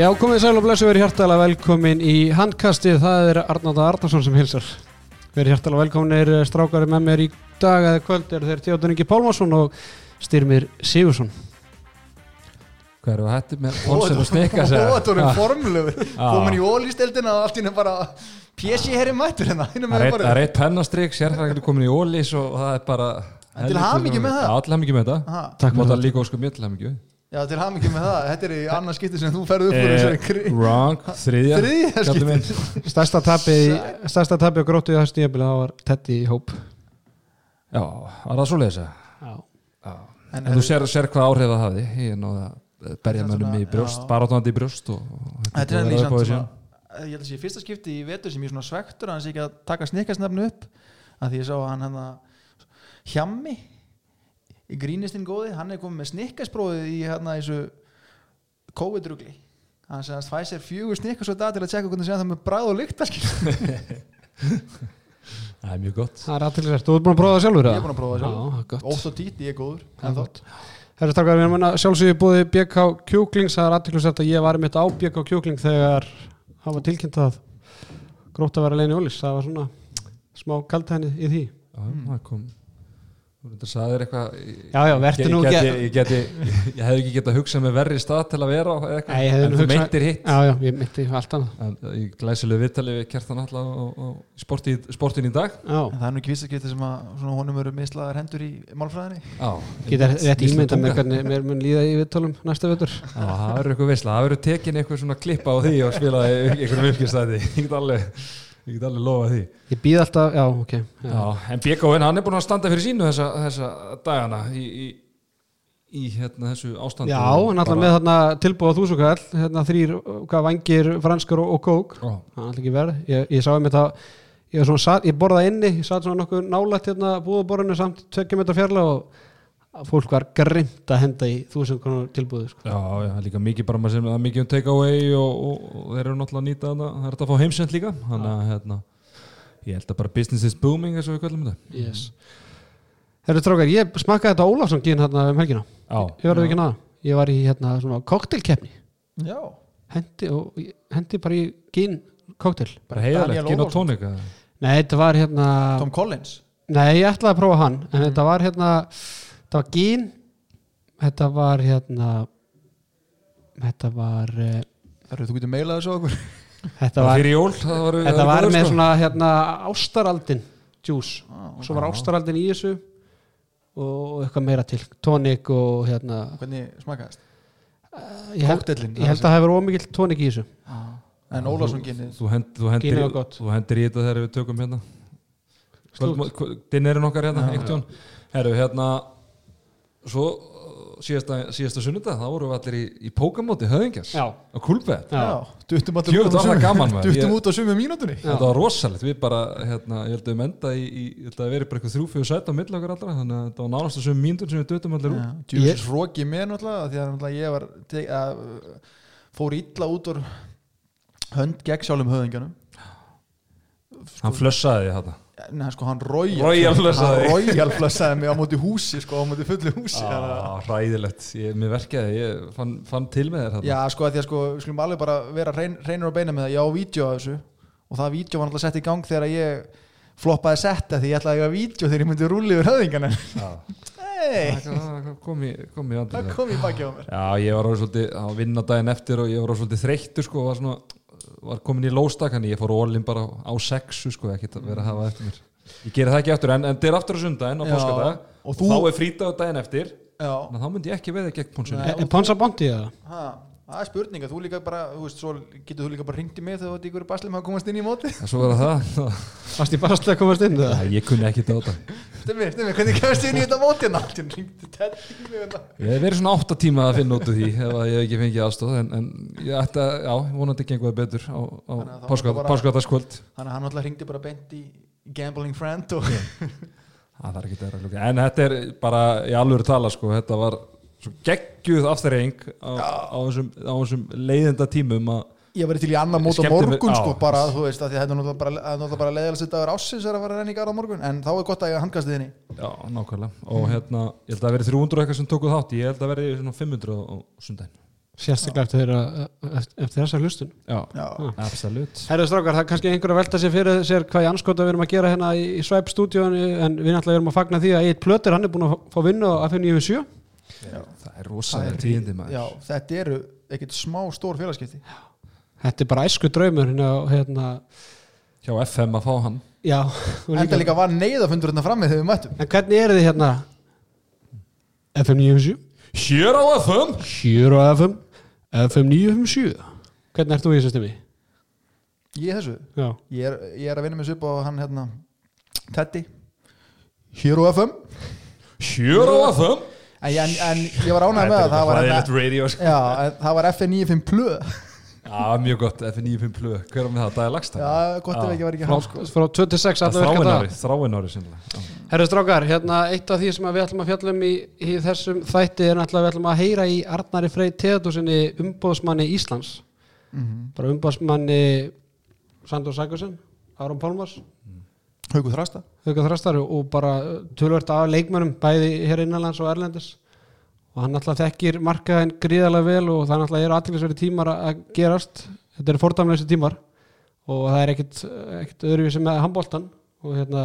Já, komið sæl og blessu verið hjartalega velkomin í handkastið, það er Arnáta Arnarsson sem hilsar. Verið hjartalega velkominir strákari með mér í dag eða kvöld er þeir Theodor Ingi Pálmarsson og Styrmir Sigursson. Hvað eru hætti með Olsen og Snikka þetta voru formulegu komin í ólýsteldina og allt í henni bara pjessi herri mættur hérna Það er eitt- það pennastrik, sérfræðingur komin í ólís og það er bara En til hamingju með það. Já, til hamingju með það. Takk fyrir það. Líka Já, til hamingjum með það Þetta er í annars skipti sem þú ferð upp úr Eh, þessari kri- Wrong, þriðja Þriðja skipti Stærsta tapið í- stærsta tapið og grótið á þessu tíðabili, það var Teddy í hóp. Já, var það svo leiðis Já. En En þú sér, sér hvað áhrif það hafði Ég náði að berja mönnum í brjóst já. Barátónandi í brjóst Þetta er að í síðan. Ég held að sé fyrsta skipti í vetur sem ég er svona svektur að hann sé ekki að taka snikkasnefnu upp að því ég sá að hann hann hjammi í grínistinn góði, hann er komið með snikkasprófið í hérna þessu COVID-rugli hann segði að fæ sér fjögur snikkas og dag til að tjekka hvernig það með bræð og lyktarskil Það er mjög gott Það er aðtilsvært. Þú ert búin að prófa það sjálfur? Ég er búin að prófa það sjálfur. Já, gott. ótt og tít, ég er góður Það er strákar, við erum að sjálfsögðu búið BK Kjúklings, það er aðtilsvært að ég var mitt á BK Kjúkling þegar það var tilkynnt að grótt að vera leini ólís. Það var svona smá kaldhæni í því. Já, það kom Þú veit að sagði þér eitthvað Já, já, vertu nú ég, ekki geti, ég, geti, ég hefði ekki getað hugsað með verri stað til að vera á eða eitthvað, Nei, ég hefði en þú hugsað- meintir hitt. Já, já, ég myndi allt annað. En í glæsilegu viðtali við kertan alltaf og, og sporti, sportin í dag. Já, En það er nú ekki fyrsta skipti sem að svona honum eru mislaðar hendur í málfræðinni. Já, geta rétt ímynda með hvernig mér mun líða í viðtölum næsta vötur Já, það verður eitthvað veisla, það verður tekin eitthvað svona klippa á því og spila í einhverjum uppgjörstæði ég get alveg lofa því. Ég býð alltaf, já, ok já. Já, en BKN, hann er búin að standa fyrir sínu þessa, þessa dagana í, í, í hérna þessu ástandi. Já, hann alltaf með þarna tilbúið á þúsukall hérna þrýr, hvað vangir, franskar og, og kók. Það er alltaf ekki verð Ég, ég sá einmitt að ég, ég borðaði inni, ég satt svona nokkuð nálægt hérna búðaborinu samt 2 metra fjarlag og að fólk var grimt að henda í þúsund konar tilbúið sko. já, já, líka mikið bara maður sem það er mikið um take away og, og, og þeir eru náttúrulega að nýta þarna, það er þetta að fá heimsend líka. Þannig að hérna, ég held að bara business is booming eins og við kallum þetta. Yes. Herru trókar, ég smakkaði þetta Ólafsson gín hérna um helgina. Já, Ég var ekki naða, ég var í hérna svona koktelkeppni Já, hendi, hendi bara í gín koktel bara heiðalegt, gin og Ólafsson. tónik eða? Nei, þetta var hérna Tom Collins. Nei, ég ætlaði að prófa hann en þetta var hérna þetta var gín. Þetta var hérna þetta var eh, Þar þú getur meilað þessu okkur. þetta var, fyrir jól það var, þetta var með sko. svona hérna ástaraldin juice. Ah, svo var ástaraldin í þessu og eitthvað meira til. Tónik og hérna Hvernig smakaðist? ég held, ég held að það hefur ómikill tónik í þessu. En Ólafsson kynni þú, hend, þú, hendir, hendir í þetta þegar við tökum hérna. Slútt. dinnerinn okkar hérna, einhvern tjón herru hérna svo uh, síðasta, síðasta sunnudag þá vorum við allir í, í pókamóti höfðingjars Já. á Kulbett Já. Duttum. Duttum Ég- út á sumu mínútunni Já. þetta var rosalegt, við bara hérna, ég held að við menda í, í ég held að veri bara eitthvað þrjú fyrir sætt á milli okkar allra þannig að þetta var nánast þessum mínútur sem við dötum allir út Djúfis hróki mér náttúrulega því að náttúrulega ég var te- að, fór illa út úr hönd gegn sjálfum höfðingjanum hann flössaði þetta Nei, sko, hann royal, Royal flössaði. hann royal flössaði mig á móti húsi sko, á móti fullu húsi ah, ræðilegt, ég, mér verkjaði ég fann, fann til með þér Já, sko, því að sko, við skulum alveg bara vera hrein, hreinur á beina með það, ég á vídeo af þessu og það vídeo var náttúrulega sett í gang þegar ég floppaði setta því ég ætlaði að eiga vídeo þegar ég myndi rúli yfir höfðingana. Hei, þarna kom í, kom í það kom í baki á mér. Já, ég var orðið svolítið að vinna daginn eftir og ég var orðið svolítið þreyttur sko, var, svona, var komin í lóstak hann ég fór ólinn bara á sexu sko, ekki að vera að hafa eftir mér. Ég geri það ekki eftir en, en þetta er aftur á sundaginn á Já, páskadag. og og þú- þá er frítag daginn eftir. Þannig að þá myndi ég ekki veða gegn Ponsa Bondi eða? Það er spurning að þú líka bara, þú veist, svo getur þú líka bara ringt í mig þegar þú ert í ykkur baslim að komast inn í móti en svo var það Varst ég bara að komast inn það? Nei, ég kunni ekki þetta Stemmi, stemmi, hvernig kemast inn í þetta móti hérna? Hann ringdi tett í mig hérna. ég hef verið svona átta tíma að finna út úr því ef að ég hef ekki fengið aðstóð en, en ég ætti að, já, vonandi gengur það betur á, á Þannig að þá var bara- páskataskvöld Þannig að hann alltaf ringdi bara í í í geggjuð afturreying á, á, þessum, á þessum leiðinda tímum að ég var til í annar mót á morgun sko, bara, þú veist, að því að þetta er náttúrulega bara, að leiðalega sitt dagur ássins er að fara að renna í garð á morgun en þá er gott að ég handkast þinni Já, nákvæmlega. Og hérna, ég held að það verið 300 eitthvað sem tókuð þátt Ég held að verið svona 500 á sundaginn. Sérstaklega eftir, þeirra, eftir, eftir þessa hlustun. Já, Já, absolutt. Herðu strákar, það er kannski einhver að velta sér fyrir sér hvað í anskota við erum að gera hérna í, í Svæp stúdíónu en við náttúrulega erum að fagna því að Eitt Plöter hann er búin að fá vinnu á FM97 já. Það er rosalega tíðindi maður. já, þetta eru ekkert smá stór félagskipti Þetta er bara æsku draumur hérna, hérna Hjá FM að fá hann. Já, og Enda líka var neyðafundur hérna frammi þegar við mættum. En hvernig eru þið hérna? FM97 Hér á FM Hér á FM FM957 Hvernig ert þú í þessu stimi? Ég þessu, Já, ég er, ég er að vinna með svipa og hann hérna Teddy. Hér á FM Hér á FM En, en, en ég var ánægð með að það var hérna, radio sko. Já, en það var FN95 Plus Já, mjög gott, F95 Plu Hver var með það, Dagi Lagstad Já, gott ef ekki var ekki frá, hann sko. frá 26 alla virka Þráin daga. ári, þráin ári sinnilega Herru strákar, hérna eitt af því sem við ætlum að fjallum í, í þessum þætti er náttúrulega við ætlum að heyra í Arnari Frey Teðdósinni umbóðsmanni Íslands. Mhm. bara umbóðsmanni Sandor Sækursen, Aron Pálmars Hauku Þrasta Hauka Þrastar og bara tölvört af leikmönnum bæði hér innanlands og erlendis. Og hann alltaf þekkir markaðin gríðarlega vel og það alltaf eru aðtilsverði tímar að- gerast. Þetta eru fordæmleysi tímar og það er ekkit öðruvísi með handbóltan og hérna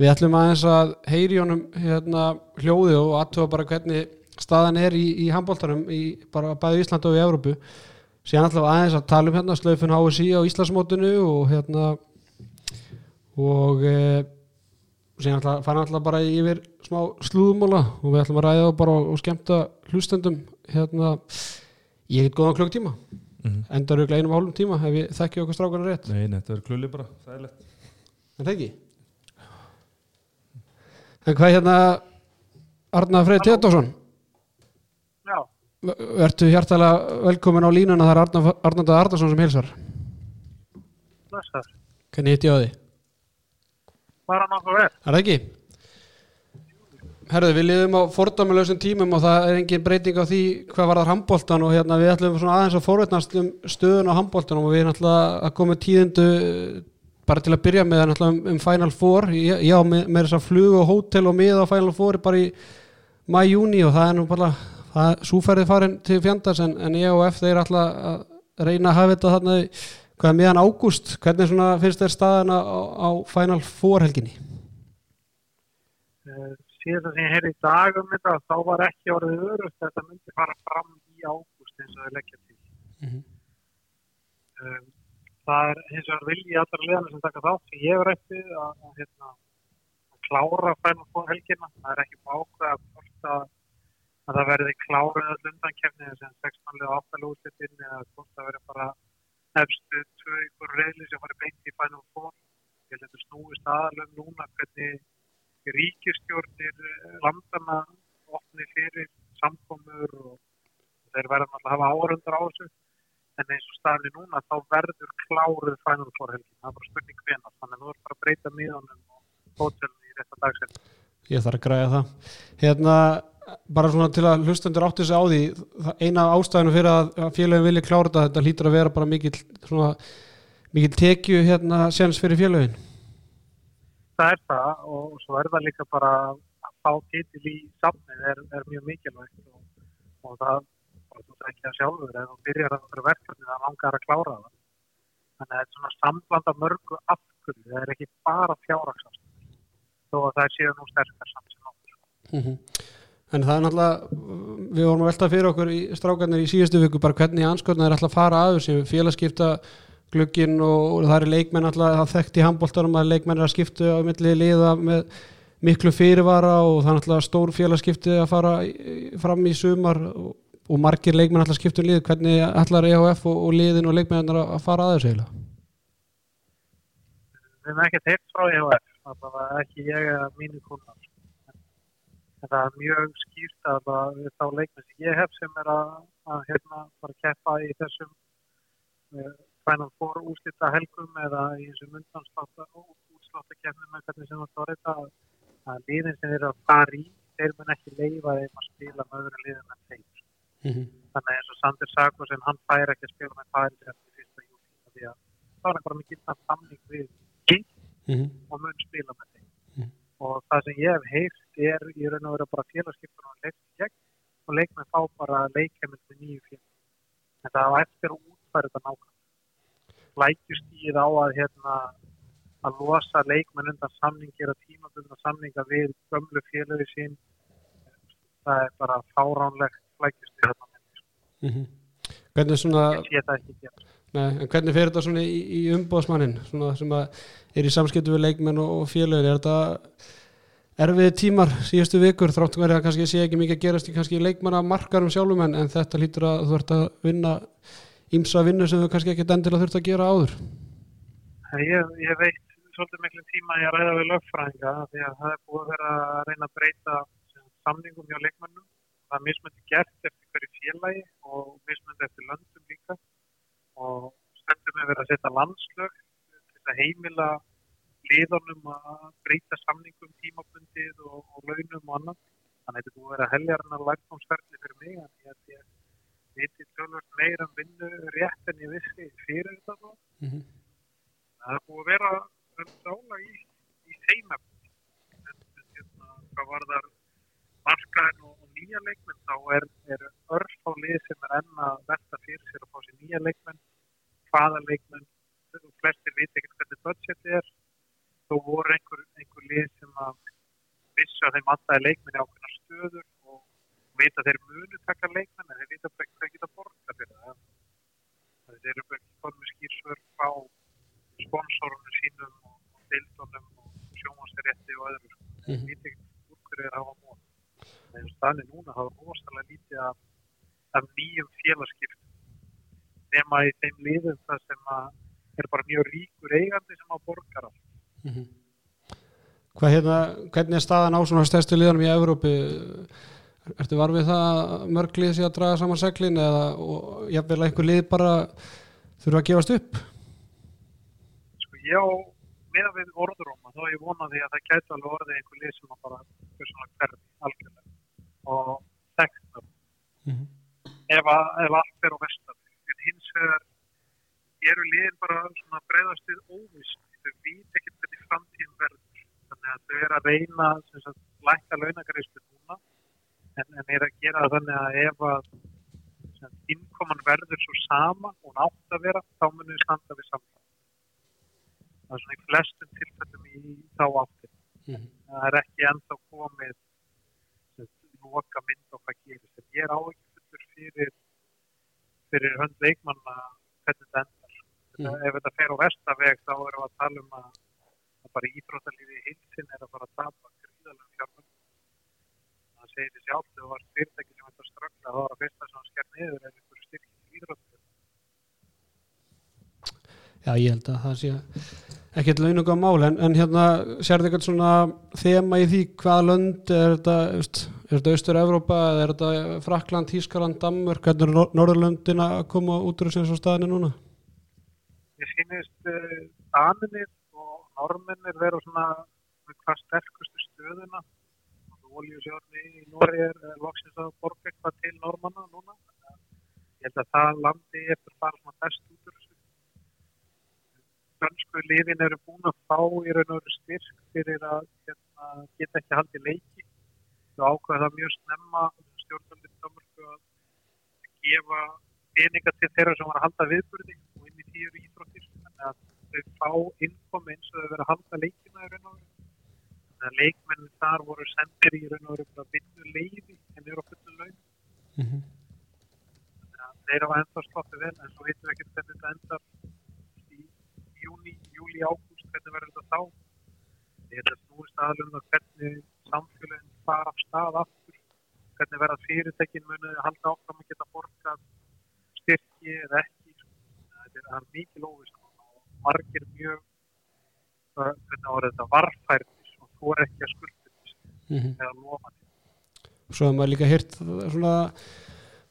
við ætlum aðeins að heyri honum hérna hljóði og aðtuga bara hvernig staðan er í, í handbóltanum bara bæði Ísland og í Evrópu. Síðan alltaf aðeins að tala um hérna slöfun HSI á Íslandsmótinu og hérna og e, síðan alltaf fara alltaf bara yfir smá slúðumóla og við ætlum að ræða það bara og skemmta hlustendum hérna ég heit góðan klukktíma Mhm. endar auðvitað einum og hálfum tíma ef ég þekki okkur strákunar rétt. Nei, nei, þetta er klulli bara, það er lett en það ekki? En hvað hérna Arnar Freyr Téttósson Já, Vertu hjartalega velkomin á línuna það Arnar, Arnar Arnarsson sem hilsar blessar. hvernig hitt ég á því? Bara vel. Er það ekki? Herðu, við liðum á fordæmulösum tímum og það er engin breyting á því hvað var það handbóltan og hérna við ætlum aðeins að forvetnast um stöðun á handbóltanum og við erum náttúrulega að koma tíðindu bara til að byrja með náttúrulega um, um Final Four já, með, með þess að flug og hótel og miða á Final Four bara í mæ-júni og það er nú bara það súferði farin til fjandars en, en ég og F þeir alltaf að reyna að hafa þetta þarna í- hvað miðan ágúst hvernig svona finnst þér staðan á, á Final Four helginni? Uh, síðan sem ég heyrði í dag um þetta, þá var ekki orðið örust að þetta myndi fara fram í ágúst eins og þau leggja til. Mhm. Um, það er hins vegar vilji allra liðana sem taka þátt sem ég hef rætti að, að, hérna, að klára fænum fór helgina. Það er ekki bákvæða að, að það verði klárið öll undankefni sem 16 lið áttalega útsettin eða hvort það verði bara efstu tvö ykkur reyðli sem farið beint í. Ég held að þetta snúist aðalum núna hvernig ríkistjórnir eh, landana opni fyrir samkomur og þeir verða náttúrulega að hafa áhörundar á þessu en eins og staðinni núna þá verður kláruð Final Four helgin, það er bara spurning hvenar þannig að þú ert bara að breyta miðanum og hótelum í þetta dagsefni. Ég þarf að græða það. Hérna, bara svona til að hlustendur áttu sig á því, eina af ástæðinu fyrir að félögin vilja klára þetta, þetta hlýtur að vera bara mikill, svona, mikill tekju hérna séns fyrir félögin. Það er það og svo er það líka bara að fá titil í safnið er, er mjög mikilvægt og, og það bara þú ekki að sjálfur ef þú byrjar að vera verkefni það langar að klára það. Þannig að þetta er svona sambland af mörgu afhverju, það er ekki bara fjárhagsast þó að það séu nú sterkar samt sem áttur. En það er náttúrulega, við vorum að velta fyrir okkur í strákarnir í síðustu viku bara hvernig anskotna er alltaf að fara að þessu félagskipta glugginn og, það er leikmenn alltaf að þekkt í handbóltarum að leikmenn er að skiptu á milli liða með miklu fyrirvara og það er alltaf stór félagskipti að fara fram í sumar og, og margir leikmenn alltaf skiptu um lið hvernig allar EHF og, og liðin og leikmenn er að fara að þessu eiginlega Við hefum ekkert heilt frá EHF, það var ekki ég eða mínu kunnar. Það er mjög skýrt að við þá leikmenn sem ég hef sem er að, að hérna fara að keppa í þessum uh, Final Four úslita helgum eða í þessum undanslátta útsláttakefnum með hvernig sem það var þetta að, að liðin sem eru að fara í þeir mun ekki leifa þeim að spila með öðru liðum en þeim. mm -hmm. Þannig að eins og Sander Sago sem hann fær ekki að spila með færi eftir fyrsta júli að það er bara mikið samning við King Mm og mun spila með þeim. Og það sem ég hef heyrt er í raun og vera bara félagskiptur og í gegn og leikmenn fá bara leikjamind með nýju félag. en það á eftir að útfæra þetta nákvæm lækjustíð á að hérna að losa leikmenn undan samning gera tímabundna samninga við gömlu félögi sín. Það er bara fáránlegt lækjustíð þetta Mm Hvernig svona, ég sé það ekki gera nei, en hvernig fer þetta svona í, í umbóðsmannin sem er í samskiptu við leikmenn og, félögin, er þetta erfiði tímar síðustu vikur þráttu verið að kannski sé ekki mikið að gerast í kannski leikmanna markarum sjálfum en, en þetta lítur að þú ert að vinna ímsa vinnu sem þú kannski ekki endilega þurft að gera áður? Ég, ég veit svolítið miklu tíma að ræða við lögfræðinga því að það er búið að vera að reyna að breyta samningum hjá leikmennum það er mismöndi gert eftir hverju félagi og mismöndi eftir löndum líka og stundum er verið að setja landslög til að heimila liðunum að breyta samningum tímabundið og, og launum og annað. Þannig að þetta búið að vera heljarnar læknámsferðli fyrir mig en ég held ég viti tölvöld meira um vinnu rétt en ég vissi fyrir þetta þá. Mm -hmm. það er búið að vera sála í, í þeim efni en, en hérna, hvað var þar markaðin og nýja leikmenn þá er, er örf á lið sem er enn að velta fyrir sér að fá sér nýja leikmenn. Hvaða leikmenn? Flestir viti ekkert hvernig budgeti er. Þó voru einhver, einhver lið sem að vissu að þeim alltaf leikmenn í ákveðna stöður og vita að þeir munu taka leikmenn en þeir bara ekki hvað geta borga fyrir það. Þeir eru ekki komið skýrsvör á sponsorunum sínum og, deildunum og sjómanstærétti og öðru sko. þeir Mhm. vita ekkert úr hverju er að hafa mót en stanni núna hafa rosalega lítið af, af nýjum félagskiptum nema í þeim liðum það sem er bara mjög ríkur eigandi sem að borgar allt. Mhm. Hvað hérna, hvernig er staðan á svona stærstu liðanum í Evrópi Ertu var við það að mörg lið sé að draga saman seglin eða og jafnvel einhver lið bara þurfa að gefast upp? Sko ég á með við orðuróma þá er ég vonað því að það gæti alveg orðið einhver lið sem að bara hverfi algjörlega og þekkna Mhm. ef, að, ef allt er á vestan. En hins vegar eru liðin bara svona breyðast við óvist þau vít ekki hvernig framtíðin verður. Þannig að þau eru að reyna sagt, lækka launagreislu núna. En, en er að gera þannig að ef að innkoman verður svo sama og hún átt að vera þá munum við standa við saman það er svona í flestum tilfellum í þá áttin Mhm. það er ekki ennþá komið loka mynd á hvað gerist. En ég er áhyggjur fyrir fyrir hönd leikmanna hvernig þetta endar. Mm. ef þetta fer á vestaveg þá erum við að tala um að, að bara íþróttalífi í hilsin er að fara að tapa gríðalega fjármögn það segir sjálf þegar það var fyrirtæki sem þetta ströggla þá var að fyrsta sem hann sker niður er einhverju styrkjum í íþróttalífi Já, ég held að það sé ekkert laununga mál en, en hérna sérðu eitthvað svona þema í því? Hvaða lönd er þetta, er þetta Austur-Evrópa eða er þetta Frakland, Tískaland, Danmörk? Hvernig er Nor- Norðurlöndin að koma út úr þessu staðinu núna? ég sýnist uh, Daninir og Normennir vera svona hvað sterkustu stöðuna. Óljusjórni í Nóri er er loksins að borga eitthvað til Normanna núna. Að ég held að það landi er bara svona best út Dönsku liðin eru búin að fá í raun og veru styrk fyrir að hérna, geta ekki haldið leiki. Og ákveða það mjög snemma stjórnaldin Dömurku að gefa peninga til þeirra sem var að halda viðburði og inn í tíu íþróttir. Þannig að þau fá innkomi eins og þau verið að halda leikina í raun og veru. Þannig að leikmennin þar voru sendir í raun og veru bara vinnu leiði en eru á fullu laun Mm -hmm. þannig að þeir hafa enda sloppið vel en svo veitum við ekki hvernig þetta endar júni, júli, ágúst hvernig verður þetta þá? Að snúist aðlum að hvernig samfélagin fara af stað aftur hvernig verða fyrirtekin munu halda áfram að geta borgað styrki eða ekki þetta er, það mikil óvist og margir mjög hvernig ára þetta varfærnis og þú er ekki að skuldast Mhm. eða lofa til Svo hefur maður líka hýrt svona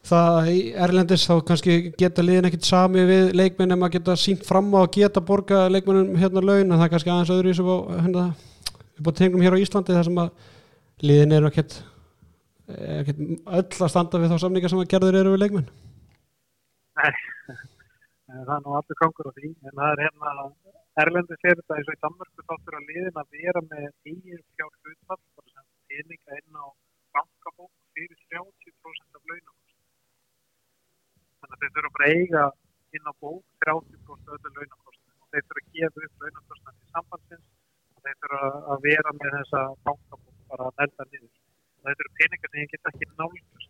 það í Erlendis þá kannski geta liðin ekkit sami við leikmenn en maður geta sínt fram á að geta borga leikmennum hérna laun en það er kannski aðeins öðru í þessu hérna, upp á tengum hér á Íslandi þar sem að liðin eru ekkit, ekkit öll að standa við þá samninga sem að gerður eru við leikmenn Nei, það er nú allir gangur á því, en það er hérna Erlendi sér þetta eins og í Danmarku þá fyrir að liðin að vera með eigin fjár hlutfall, sem peninga inn á bankabók fyrir 30% af launum. Þannig að þeir þurfa bara að eiga inn á bók 30% öllu launakostnum og þeir þurfa að gefa upp launakostnum til sambandsins og þeir þurfa að vera með þessa bankabók bara að nelda niður. Og þetta eru peningar sem ég get ekki nálgast.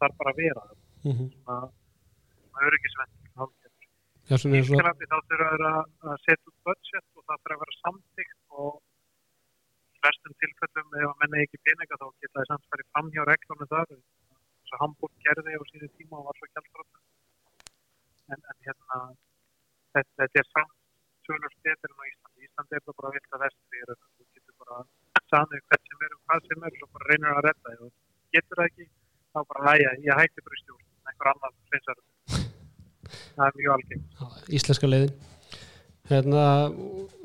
Það er bara að vera það. mm -hmm. Svona svona Í eins og Ískalandi þá þurfa þeir að að setja út budget og það þarf að vera samtíkt og í flestum tilfellum ef að menna ekki peninga þá geta þeir samt farið fram hjá reglunum þar eins og Hamburg gerði á síðu tíma og var svo kjaldrátt en, en hérna þetta, þetta er samt tölur betur en á Íslandi. Íslandi er það bara vilt að vestri er þú getur bara samið hvert sem er og hvað sem er og bara reynir að redda og getur það ekki þá bara hæja, ég hætti bara í stjórn. Einhver annar þetta. það er mjög algengt. Já, íslenska leiðin. Hérna,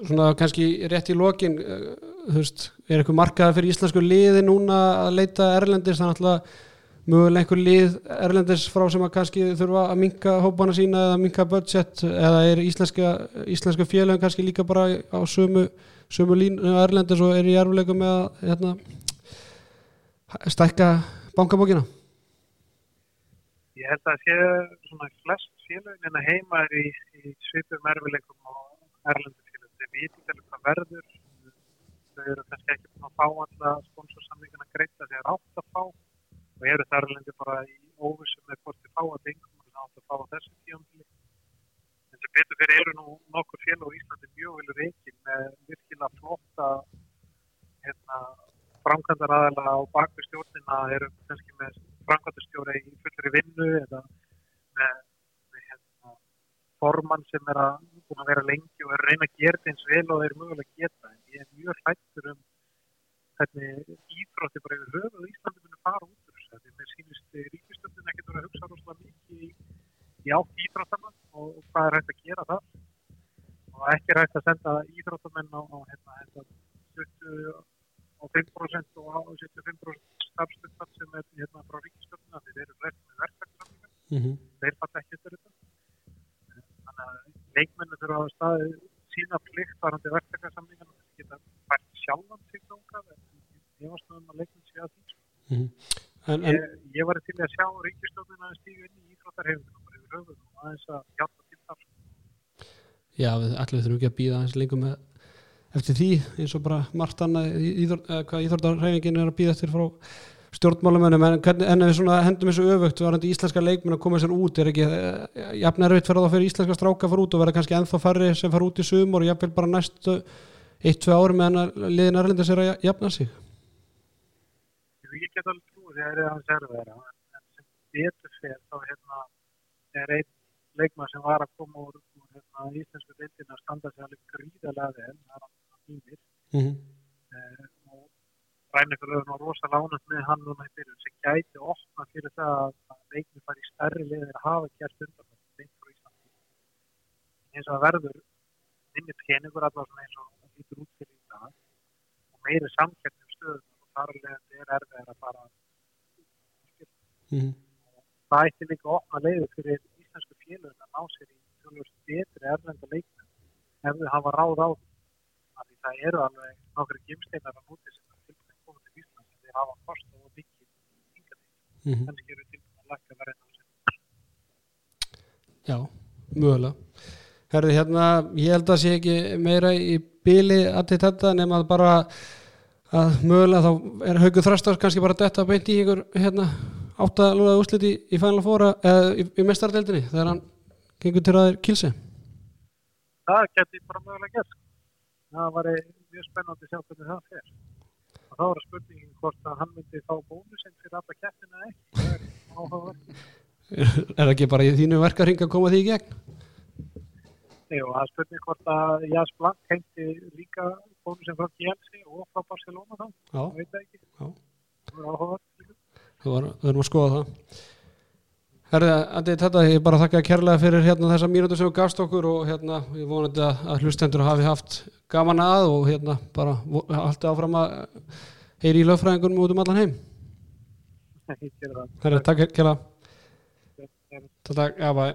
svona kannski rétt í lokin uh, þú veist, er eitthvað markaði fyrir íslensku liði núna að leita erlendis? Þannig að mögulega einhver lið erlendis frá sem að kannski þurfa að minka hópana sína eða minka budget eða er íslenska, íslenska félagin kannski líka bara á sömu, sömu línu erlendis og er í erfuleikum með að hérna, stækka bankabókina Ég held að sé svona flest félagin en að heima er í, í svipum erfileikum og erlendu félagin. Þeir viti alveg hvað verður. Þau eru kannski ekki búin að fá alla sponsorsamlingina greita þegar átt að fá og eru það erlendi bara í óvissum með hvort þið fá að þingum og átt að fá á þessu tíumfili. En sem betur fyrir eru nú nokkur félag á Íslandi mjög vel reikin með virkilega flotta hérna, framkvæmdar aðala á bakvið stjórnina eru kannski með framkvæmdastjóra í fullri vinnu eða með, með hérna, formann sem er að, búin að vera lengi og er að reyna að gera eins vel og þeir mögulega geta en ég er mjög hlættur um hvernig íþrótti bara yfir höfuð Íslandi muni fara út þessu því mér sýnist ríkistöndin ekkert verið að hugsa rosalega mikið í, í átt íþróttana og, og hvað er hægt að gera það og ekki er hægt að senda íþróttamenn á, á hérna, hérna, 20 og 5% og á 75% starfstöndar sem er hérna frá ríkistöndina þeir eru flest með verktaksamlingar mm -hmm. þeir fatta ekki eftir þetta þannig að leikmennu þurfa að staði sína plikt varandi verktakarsamlingar og þeir geta fært sjálfan sig þangað en ég var stöðum að leikmenn sé að því. Mm en, en, ég, ég var til að sjá ríkistöndina að stíga inn í íþróttarhefinguna bara yfir höfuð og aðeins að hjálpa til þar sko. Já, við allir þurfum ekki að býða eins lengur með eftir því eins og bara margt annað hvað íþórtarhæfingin er að býða eftir frá stjórnmálamönnum en, en ef við hendum þessu öfugt varandi íslenska leikmenn að koma sér út er ekki eh, jafn erfitt fyrir þá fyrir íslenska stráka að fara út og verða kannski ennþá færri sem fara út í sumur og jafnvel bara næstu eitt, tvei ári meðan að liðin erlendis er að jafna sig ég get alveg þegar það er erfiðara. En, sem betur fyrir þá hérna er einn leikmann sem var að koma úr, úr hérna, íslensku deildina að standa sig alveg gríðarlega vel það er hann mínir mm -hmm. eh, og er nú rosa lánast með hann núna í byrjun sem gæti opna fyrir það að, að leikni fari í stærri liðir að hafa gert undan eins og það verður minni peningur svona eins og lítur út fyrir í dag og meiri samkeppnum stöðum og þar alveg er erfið að fara Mm -hmm. það ætti líka að opna leiður fyrir íslensku félögum að ná sér í tölvöld betri erlenda leikmenn ef þau hafa ráð á því. Því það eru alveg nokkri gimsteinar á núti sem er tilbúin að koma til Íslands en þeir hafa kostið og hingað til. Mm -hmm. kannski eru tilbúin að lækka verðin á sér. Já, mögulega Herði hérna, ég held að sé ekki meira í bíli til þetta nema bara að mögulega þá er haugu þrastar kannski bara detta beint í ykkur hérna áttalúða úslit í, í Final Four eða í, í mestardeldinni þegar hann gengur til aðeir kilsi Það geti bara mögulega gert. Það var mjög spennandi að sjá hvernig það fer. Og þá er spurningin hvort að hann myndi fá bónusinn fyrir alla kettina. Það er það ekki bara í þínu verkaring að koma því í gegn? Jú, það er spurning hvort að Jas Blank heimti líka bónusinn frá Gielsi og frá Barcelona þá. Það veit það ekki. Já. Það er líka. Við við erum að skoða það. Herði, Andi, þetta, ég bara þakka kærlega fyrir hérna þessa mínútu sem þú gafst okkur og hérna, ég vonandi að, hlustendur hafi haft gaman að og hérna bara haldi áfram að heyri í lögfræðingunum út um allan heim. Herði, takk kærlega. Takk. Já, bæ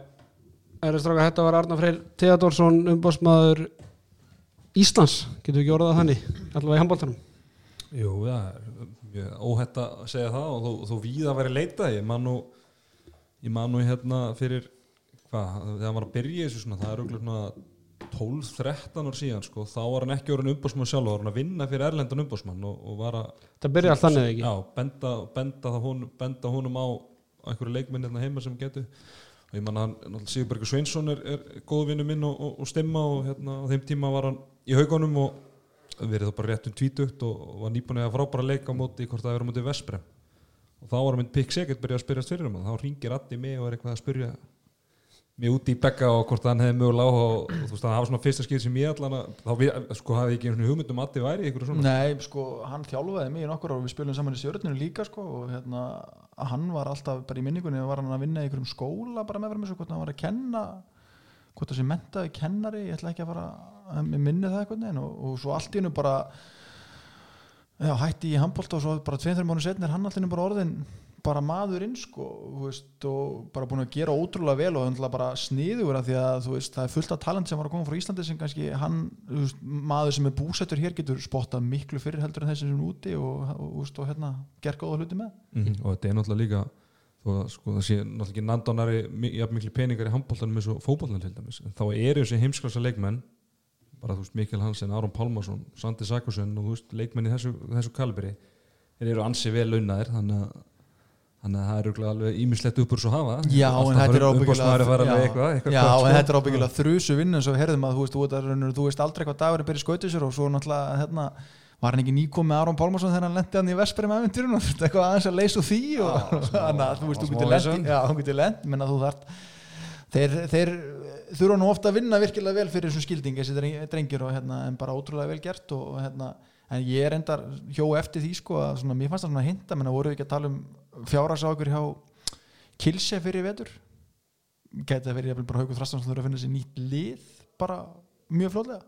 Herði stráka, þetta var Arnar Freyr Theodorsson umbásmaður Íslands, getur við ekki orðað þannig allavega í handbóltanum Jú, það er mjög óhætt að segja það og þó, þó víða að vera leita ég man nú ég man nú hérna fyrir hvað, þegar var að byrja þessu svona, það er auðvitað svona 12-13 ár síðan sko, þá var hann ekki orðin umbásmann sjálf, þá var hann að vinna fyrir erlendan umbásmann og, og var að það byrja allt þannig ekki? Já, benda, benda, hún, benda honum á einhverju leikminn hérna heima sem getur og ég man að hann, Sigurbergur Sveinsson er, er góð vinnu minn og, og, og stemma og hérna á þeim tíma var hann í haugunum og verið þá bara rétt um tvítugt og, var nýbúin að frábæra leika móti hvort það verið móti Vesprem og þá var hann mynd pikk segert byrjað að spyrja styrjum og þá ringir Addi mig og er eitthvað að spyrja mig úti í begga og hvort hann hefði mögulega á og, þú veist það hafa svona fyrsta skil sem ég allan þá við, sko hafði ekki einhvern hugmynd um Addi væri ykkur svona. Nei, sko, hann þjálfaði mig í nokkur og við spilum saman í stjórninu líka sko, og hérna, hann var alltaf bara í minningunni var hann að vinna í einhverjum skóla bara með verðum hvort hann var að kenna hvort sem mentaði kennari ég ætla ekki að fara að minni það eitthvað og, og svo allt í hennu bara já, hætti í handbólta og svo bara 2-3 mánu setn er hann allir bara orðin bara maðurinn sko þú veist, og bara búin að gera ótrúlega vel og það er bara sniður að því að þú veist, það er fullt af talent sem var að koma frá Íslandi sem kannski hann, þú veist, maður sem er búsettur hér getur spottað miklu fyrir heldur en þessi sem er úti og, og, og, og hérna gert góða hluti með. Mhm, og þetta er náttúrulega líka þó að sko, það sé náttúrulega ekki nandánari jafn miklu peningar í handbóltanum eins og fótbóltanum til dæmis. En þá eru þessi heimsklassa leikmenn bara þú veist Mikael Hansen, Aron Pálmarsson Sandi Sakursson og þú veist leikmenn í þessu, þessu kalibri þeir eru ansi vel launaðir þannig að þannig að það er örugglega alveg ímislegt uppur svo hafa Já, en þetta er ábyggilega að með en sko. er ábyggilega þrjusu vinnu eins og við herðum að þú veist, þú, veist, þú veist aldrei hvað dagurinn byrja skautu sér og svo náttúrulega hérna, var hann ekki nýkom með Aron Pálmarsson þegar hann lendi hann í Vesperim æventýrun og þetta eitthvað aðeins að leysa því og þannig að þú veist, þú getur vesen. já, þú getur lent, menna þú þart þeir, þeir þurfa nú ofta að vinna virkilega vel fyrir þessum skilding þessi dreng- drengir og hérna, en bara ótrúlega vel gert og hérna, en ég er endar hjó eftir því sko að svona, mér fannst það svona hinta, menna voru við ekki að tala um fjárhagsákur hjá Kilse fyrir vetur? Gæti það verið bara haugur þrastan sem þurfa að finna sér nýtt lið bara mjög flóðlega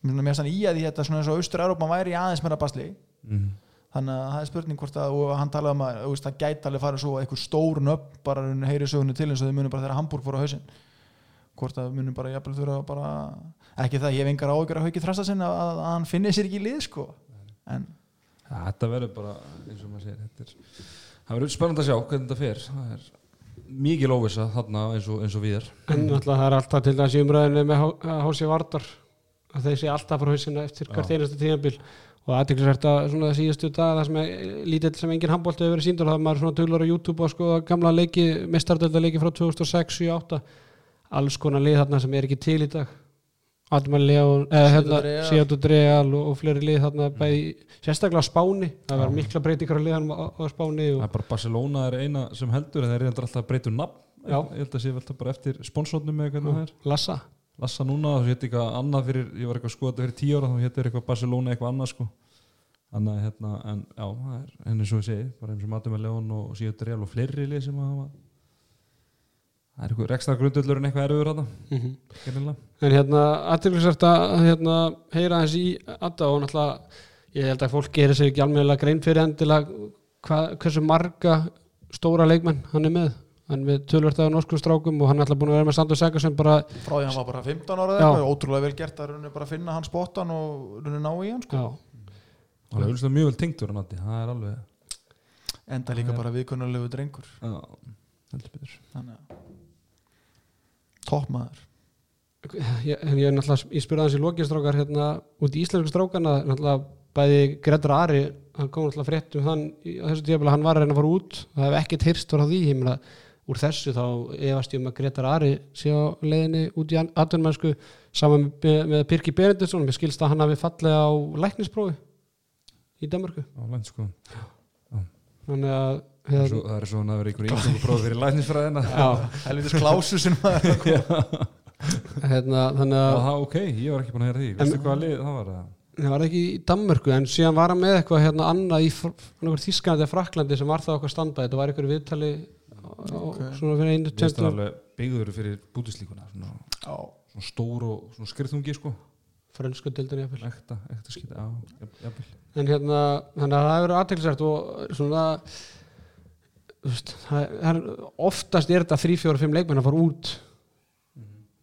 mér finnst hann í að því þetta svona eins og Austur-Európa væri aðeins meira basli. Mhm. þannig að það er spurning hvort að og hann talaði um að það gæti alveg farið svo eitthvað stór nöfn bara hún heyri sögunu til eins og þau munum bara þegar Hamburg fór á hausinn hvort að munum bara jafnvel þurfa bara ekki það, ég hef engar áhugur að hauki þrasta sinna að, að hann finni sér ekki í lið sko. En Ja, þetta verður bara eins og maður segir þetta er, það verður spennandi að sjá hvernig þetta fer. Það er mikið lóvisa þarna eins og, eins og við er. En náttúrulega það er alltaf til í umræðinu með Hási Vardar. Að þeir sé alltaf frá hausina eftir hvert Já. einasta tíðanbíl og aðteklisvert að svona síðustu dag það sem er lítill sem engin handbólti hefur verið síndur það er maður svona tölur á YouTube og skoða gamla leiki mistardölda leiki frá 2006 7 alls konar lið þarna sem er ekki til í dag. Adman Leon, eða hérna Seattle Real. Seattle Real og, og fleiri lið þarna bæði, sérstaklega Spáni. Það var mikla breytingar á liðanum á, á Spáni það og, er bara Barcelona er eina sem heldur en þeir eru alltaf að breyta um nafn. Já. ég held að sé vel bara eftir sponsornum með hvernig það er Lassa. Lassa núna, þá hétt eitthvað annað fyrir ég var eitthvað að skoða þetta fyrir tíu ára þá hétt eitthvað Barcelona eitthvað annað sko. Þannig að hérna, en já, það er henni svo ég segi, bara eins og Matum með Leon og Sjötur Real og fleiri lið sem að hafa það er eitthvað rekstra grundullur en eitthvað erfiður þarna, mm gernilega En hérna, aðtilsvært að hérna, heyra þessi í Adda og náttúrulega, ég held að fólk gerir sér ekki almennilega grein fyrir endilega hvað, hversu marga stóra leikmenn hann er með. Hann er með tölvört af norskum strákum og hann er alltaf búin að vera með Sandur Sækar sem bara, frá því hann var bara 15 ára eða eitthvað, ótrúlega vel gert að bara finna hann spottan og ná í hann sko. Það er auðvitað mjög vel tengdur hann Addi, það er alveg enda líka bara viðkunnarlegu drengur. Já, heldur betur. Þannig að toppmaður. Ég, ég er náttúrulega, ég spurði hans í lokistrákar hérna út í íslensku strákana, náttúrulega bæði Gretar Ari, hann kom náttúrulega frétt um þann tíðabla, hann var að reyna að fara út. Það hef ekkert hyrst frá því, ég meina úr þessu þá efast ég um að Gretar Ari sé á leiðinni út í atvinnmennsku saman með, með Pirki Benediktsson. Mér skilst að hann hafi fallið á læknisprófi í Danmarku á land sko þannig að svo, það er svo hann að vera einhver íslensku prófi fyrir læknisfræðina. Já, helvitis klásu sem maður hérna, þannig að það ok, ég var ekki búin að heyra því. Veistu hvaða lið það var það? það var ekki í Danmörku en síðan var hann með eitthvað hérna annað í Þískanandi eða Fraklandi sem var það okkar standað þetta var einhverju viðtali okay. svona fyrir einu alveg byggður fyrir bútislíkuna svona, Já. svona stór og svona skriðþungi sko. Frönsku dildin jafnvel. Ekta, ekta skita, já, jafn- jafnvel. En hérna, þannig að það hefur verið aðteklisvært og svona veist, það er, oftast er þetta þrý, fjóra, fimm leikmenn að fara út.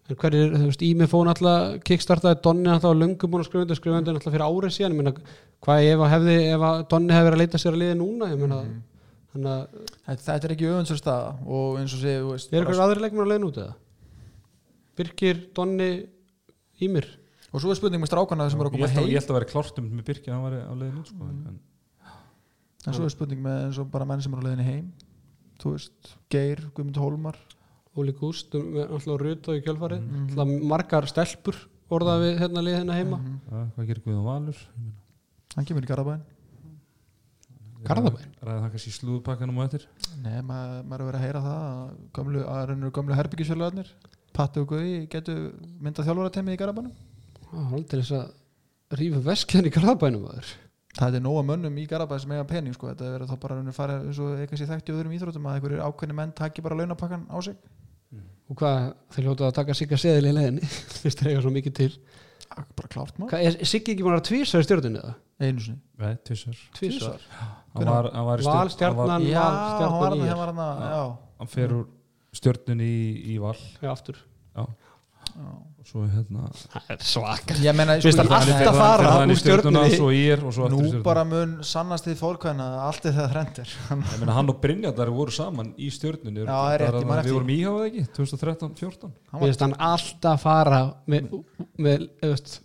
En hverjir, þú veist, Ími fóð náttúrulega kickstartaði Donni náttúrulega á löngum búin að skrifa undir skrifa undir náttúrulega fyrir árið síðan. Ég meina, hvað ef að hefði, ef að Donni hefði verið að leita sér að liði núna? Ég meina, þannig að þetta, þetta er ekki öfunnsur staða og eins og segja, þú veist er eitthvað aðri leikmenn að leiðin út eða? Birkir, Donni, Ímir? Og svo er spurning með strákana sem eru að ég koma held að, heim. ég held að vera klart um með Birki að hann var á leiðinu út, sko, en, en svo er spurning með eins og bara menn sem eru að leiðinni heim þú veist, Geir, Guðmund Hólmar. Óli Gúst um, alltaf ruta í kjölfarið. Mhm. alltaf margar stelpur orðað við hérna liðina heima. Mhm. ja, hvað gerir Guðjón Valur? Hann kemur í Garabæn Garðabæn? ræði það kannski í slúðupakkanum og eftir? Nei, maður, maður er verið að heyra það að gömlu, að rennur gömlu herbyggisfjölaðarnir Patti og Guði getur myndað þjálfaratemið í Garabænum Það er aldrei þess að rífa veskjan í Garðabænum aður Það er nóga mönnum í Garabæn sem eiga pening sko. þetta verður þá bara að fara eins og eitthvað sér þekkt í öðrum íþróttum að einhverjir ákveðni menn taki bara launapakkan á sig. Og hvað, þeir hljóta að taka Sigga seðil í leiðinni fyrst þeir eiga svo mikið til. Ah, bara klárt maður, hvað, er Siggi ekki búin að tvísa í stjórninu eða? einu sinni. Nei, tvisar Tvísar? hann var, hann var í stjórn- hann var- Valstjarnan Já, Val, hann var hann, hann stjörnunni í, í val. Já, aftur. Já. Og svo hérna Það er svaka Ég meina, sko, alltaf ég- að fara úr í Nú bara mun sannast þið fólkvæðina að allt er það þrendir ég meina hann og Brynjardar voru saman í er ég eftir við vorum íháðið ekki 2013-14 Hann var- Finnst hann alltaf fara með, með eðust,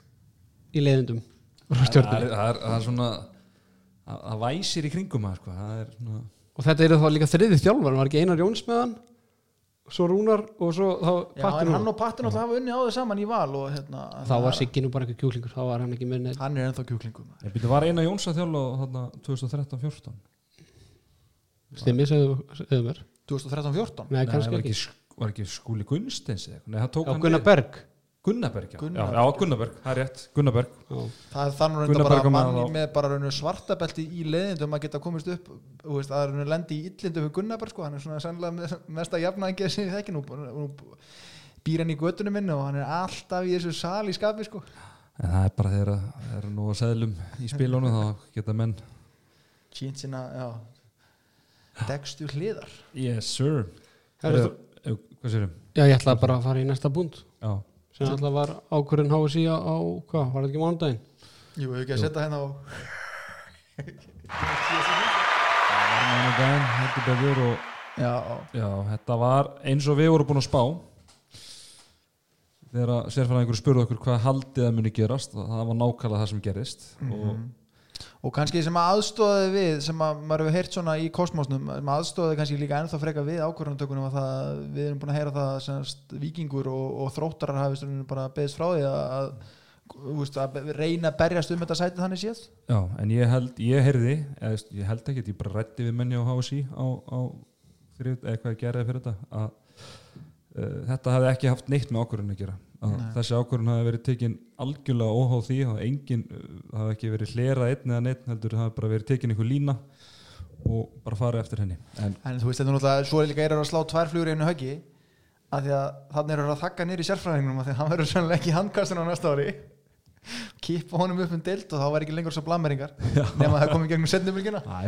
í leiðindum úr það er, stjórninu það er, það er svona það væsir í kringum það sko. það er svona og þetta er þá líka þriði þjálfar var ekki Einar Jóns með hann svo Rúnar og svo þá Já, Patti en hann og Patti náttúrulega hafa unni á þau saman í val og hérna þá var Siggi nú bara ekki kjúklingur þá var hann ekki með neitt Hann er ennþá kjúklingum ég byrja var eina Jóns að þjála þarna 2013-14 stimmi, segðu, mér. 2013-14 Nei, Nei, kannski var ekki. Ekki, var ekki skúli Gunnsteins eða? Eitthvað? Nei, það tók Já, hann Gunnar. Berg Gunnarberg, já. Gunnar. Já, já, Gunnarberg, það er rétt Gunnarberg, Já. Það er þannig reynda bara Bergman mann þá- með bara svartabelti í leiðindum að geta komist upp þú veist, að lendi í illindum við Gunnarberg sko, hann er svona sannlega með, mesta jafnæðingi sem ég þekki nú, nú býr hann í göttunum minni og hann er alltaf í þessu sal í skapi sko en það er bara þegar það er nú að seðlum í spilunum þá geta menn sínt sína, já degstur hliðar Yes, sir Herra, Herra, eh, Hvað sérum? Já, ég ætlaði bara að fara í næsta búnd Já, sem alltaf var ákvörðin HSI á, á hvað, var þetta ekki mánudaginn? Jú, hefur ekki að setja hérna á það var mánudaginn, heldur betur og Já, já, þetta var eins og við vorum búin að spá. Þegar sérfæðingur spurði okkur hvað haldið að muni gerast og það var nákvæmlega það sem gerist. Og og kannski sem aðstóði við sem að maður hefur heyrt svona í kosmosnum sem aðstóði kannski líka ennþá freka við ákvörðunartökunum að það, við erum búin að heyra það semast vikingur og, og þróttarar hafi stundum bara beðist frá því að, að, að reyna að berjast um þetta sætið þannig séð. Já, en ég held, ég heyrði ég held ekki, ég bara rætti við menni á HSI á, á eða hvað ég gerði fyrir þetta að þetta hefði ekki haft neitt með ákvörðun að gera. Að Nei. þessi ákvörðun hefði verið tekin algjörlega óháð því að engin uh, það hefði ekki verið hlera einn eða neitt heldur það hefði bara verið tekin einhver lína og bara farið eftir henni. En en þú veist þetta er náttúrulega svo er líka er að slá tvær flugur í einu höggi að því að þannig eru að þakka nýri sérfræðingnum að því að hann verður sannlega ekki í handkastinu á næsta ári kippa honum upp um deild og þá var ekki lengur svo blammeringar nema að það komið gegnum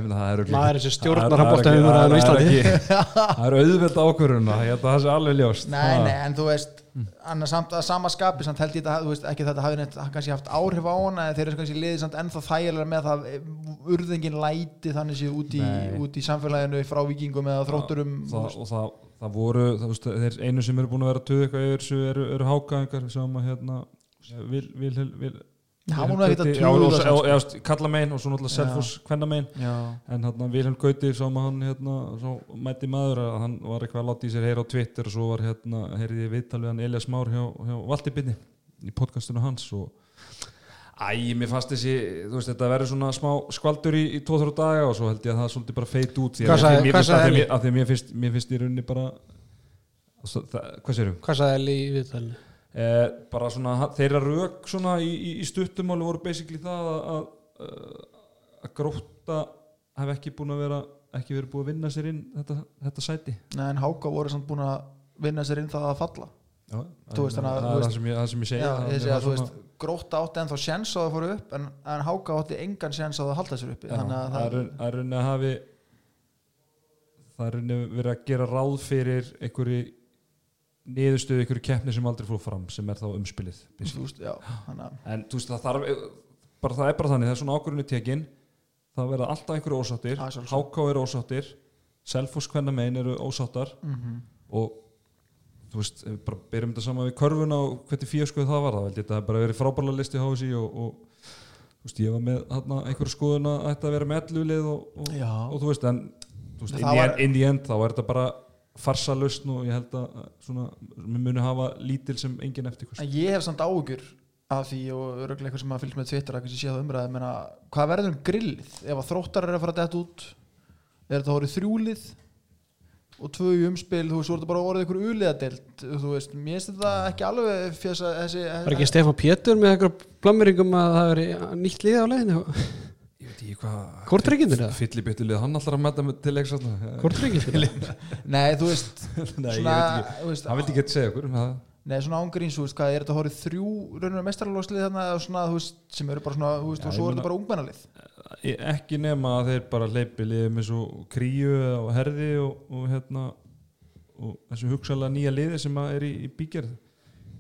meina, það er er þessi stjórnar það er- handbolta það er- umræðan á það að sé alveg ljóst. Nei, nei, en þú veist annars samt að sama skapi samt held ég þetta, þú veist, ekki að þetta hafi neitt kannski haft áhrif á hana en þeir eru kannski liðið samt ennþá þægilega með það urðingin læti þannig séð út út í samfélaginu frá vikingum eða þrótturum og það, það voru það, veist, þeir einu sem eru búin að vera að hann var nú ekkert að já, veist, kalla megin og svo náttúrulega Já. Selfoss kvenna megin en hérna Vilhelm Gauti sem hann hérna svo mætti maður að hann var eitthvað að láta í sér heyra á Twitter og svo var hérna heyrði ég viðtal við hann Elias Már hjá, hjá Valdibinni í podcastinu hans og Æ, mér fannst þessi, þú veist, þetta verður svona smá skvaldur í, í 2-3 daga og svo held ég að það svolítið bara feit út því að að því að mér finnst, í rauninni bara það, það, hvað sérum? Hvað sagði Eli í viðtalinu? Eh, bara svona, þeirra rauk svona í, í, í stuttumáli voru basically það að, að, að gróta hef ekki búin að vera ekki verið búið að vinna sér inn þetta, þetta sæti. Nei, en Háka voru samt búin að vinna sér inn það að falla. Já, veist, að- það er það sem ég, það sem ég segi Já, það- ég að þú svona- veist gróta átti ennþá sjens á að fóru upp en, en Háka átti engan sjens á að halda sér uppi Já, þannig að það er raun- það er að hafi það er rauninni verið að gera ráð fyrir einhverju niðurstöðu einhverju keppni sem aldrei fór fram sem er þá umspilið veist, já, en þú veist það þarf bara það er bara þannig, það er svona ákvörðinu tekin það verða alltaf einhverju ósáttir háká er ósáttir Selfoss hvenna megin eru ósáttar Mhm. og þú veist, við bara byrjum þetta saman við körfuna og hvernig fíaskoð það var það veldi þetta hafi bara verið frábærlega listi hási og, og þú veist, ég var með hana, einhverju skoðun að að vera með ellulið og, og, og þú veist, en þú veist, Það in, the var- end, in the end þá er þetta bara farsalust og ég held að svona, við munum hafa lítil sem engin eftir En ég hef samt áhugur af því og öruglega eitthvað sem að fylgst með Twitter að kannski sé það umræði menna, hvað verður um grillið? Ef að þróttar er að fara detta út er þetta horið þrjúlið? Og tvö í umspil, þú veist, þú ert bara orðið ykkur uliðadelt, þú veist, mér finnst þetta ekki alveg fjast að þessi Var ekki Stefán Pétur með eitthvað blammeringum að það veri nýtt lið á leiðinu ég ekki þetta? fyllibjötulið, hann allar að metta til leiks ekki Nei, þú veist, Nei, ég svona, veit ekki, hann vildi ekki segja okkur um það Nei, svona ángríns, þú veist, hvað er þetta horið þrjú rauninu mestaralóðslið þarna eða svona, þú veist, sem eru bara svona, þú veist, Já, og ég svo er þetta bara ungmennalið? Ég- ekki nema að þeir bara hleypi liðið með svo kríu og herði og, og hérna og þessu hugsalega nýja liði sem að er í, í bígerð.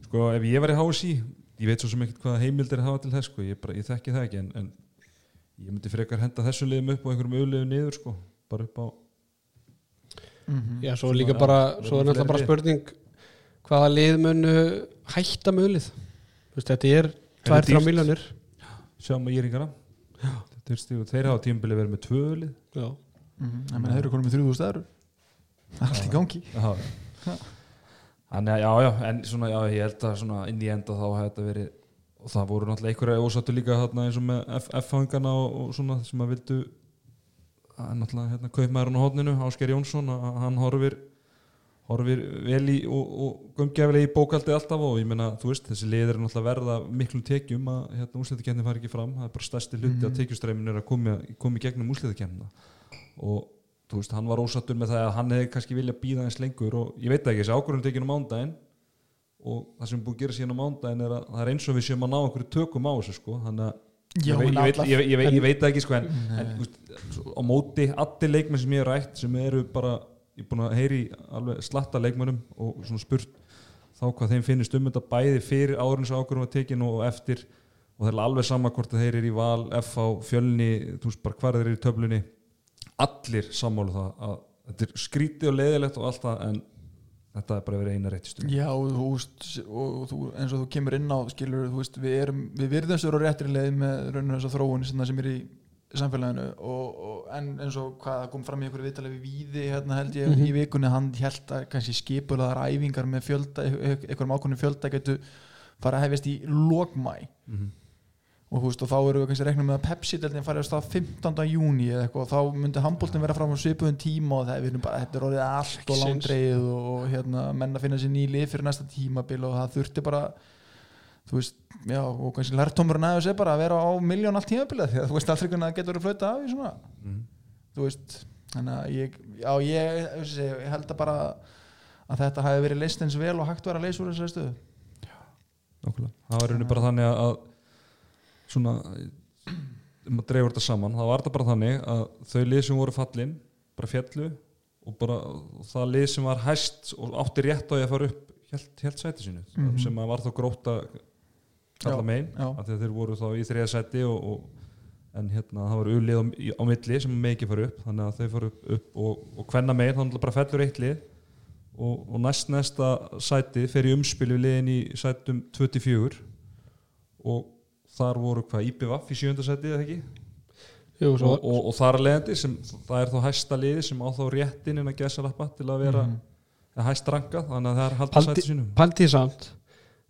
Sko ef ég var í HSI ég veit svo sem ekkert hvað heimildir hafa til þess sko ég, bara, ég þekki það ekki en, en ég myndi frekar henda þessu liðum upp og einhverjum auðliðum niður sko bara upp á Mhm. Já, svo er líka bara, svo er náttúrulega bara spurning hvaða lið munu hætta Þú veist, þetta er Er 2-3 það dýrt? miljónir sjáum að Íringana þeir, hafa tímbili verið með tvö lið Já, Mhm, Ég meina, þeir eru konum með þrjúðu stæður Það er allt í gangi. Já. Þannig að já, já, en svona, já, ég held að svona inn í enda þá hefði þetta verið og það voru náttúrulega einhverja ósattu líka þarna eins og með F-fangana og, og svona sem að vildu að náttúrulega hérna kaupmaðurinn á hodninu, Ásker Jónsson að hann horfir horfir vel í og, og gumgeflega í bókaldi alltaf og ég meina, þú veist, þessi liður er náttúrulega verða miklum tekjum að hérna úsliðakennin fari ekki fram, það er bara stærsti hluti Mhm. að tekjustreiminu er að komi, komi gegnum úsliðakennina og þú veist, hann var ósattur með það að hann hefði kannski vilja býða eins lengur og ég veit ekki, þessi ákvörðun tekinu mándaginn og það sem er búið að gera síðan á mándaginn er að það er eins og við séum að ná einhverju tökum á þessu sko, þannig að Já, ég, veit, ég, veit, ég, veit, ég, veit, ekki sko en, en svo á móti allir leikmenn sem ég hef rætt sem eru bara, ég er búin að heyri alveg slatta leikmennum og svona spurt þá hvað þeim finnist um þetta bæði fyrir árins ákvörðum að tekin og eftir. Og það er alveg sama hvort að þeir eru í val FH, fjölni, þú veist bara hvað þeir eru í töflunni. Allir sammálu það að þetta er skrítið og leiðilegt og allt það en þetta er bara verið eina rétt stund Já, og þú veist, og þú, eins og þú kemur inn á skilur, þú veist, við erum við virðum sér á réttri leið með rauninu þess að þróun sem, er í samfélaginu og, og, en eins og hvað kom fram í einhverju viðtalið við Víði hérna held ég í vikunni, hann held að kannski skipulaðar æfingar með fjölda einhverjum ákvörnum fjölda getur fara að hefjast í lokmæ og þú veist, og þá eru við kannski reiknum með að Pepsi-deltin farið á stað 15. júni eða eitthvað, og þá myndi handbóltin vera fram á svipuðum tíma og það er, við erum bara, þetta er orðið allt og langdreið og, hérna, menn að finna sér ný lið fyrir næsta tímabil og það þurfti bara þú veist, já, og kannski lærtómurinn aðeins er bara að vera á miljón allt tímabilið því að þú veist aldrei hvernig það getur verið flöta af í svona mm. þú veist, þannig að ég já, ég, ég, ég held að bara að þetta hafi verið leist eins vel og hægt svona um að dreifur þetta saman, það var þetta bara þannig að þau lið sem voru fallin bara fjallu og bara og það lið sem var hæst og átti rétt á því að fara upp helt, sæti sínu Mhm. sem að var þá gróta kalla Já, megin, af því að þeir voru þá í þriða sæti og, og en hérna það var ulið á, á milli sem ekki fara upp þannig að þau fara upp, upp og, og hvenna megin þannig bara fellur eitt lið og, og næst næsta sæti fer í umspil við liðin í sætum 24 og þar voru hvað IPVF í sjönda sæti eða ekki? Jú, svo, og, og, og þar leðandi sem það er þá hæsta liði sem á þá réttin en að gesa lappa til að vera mm Mhm. hæst rankað þannig að það er halda Paldi- sæti sínum. Paldi samt.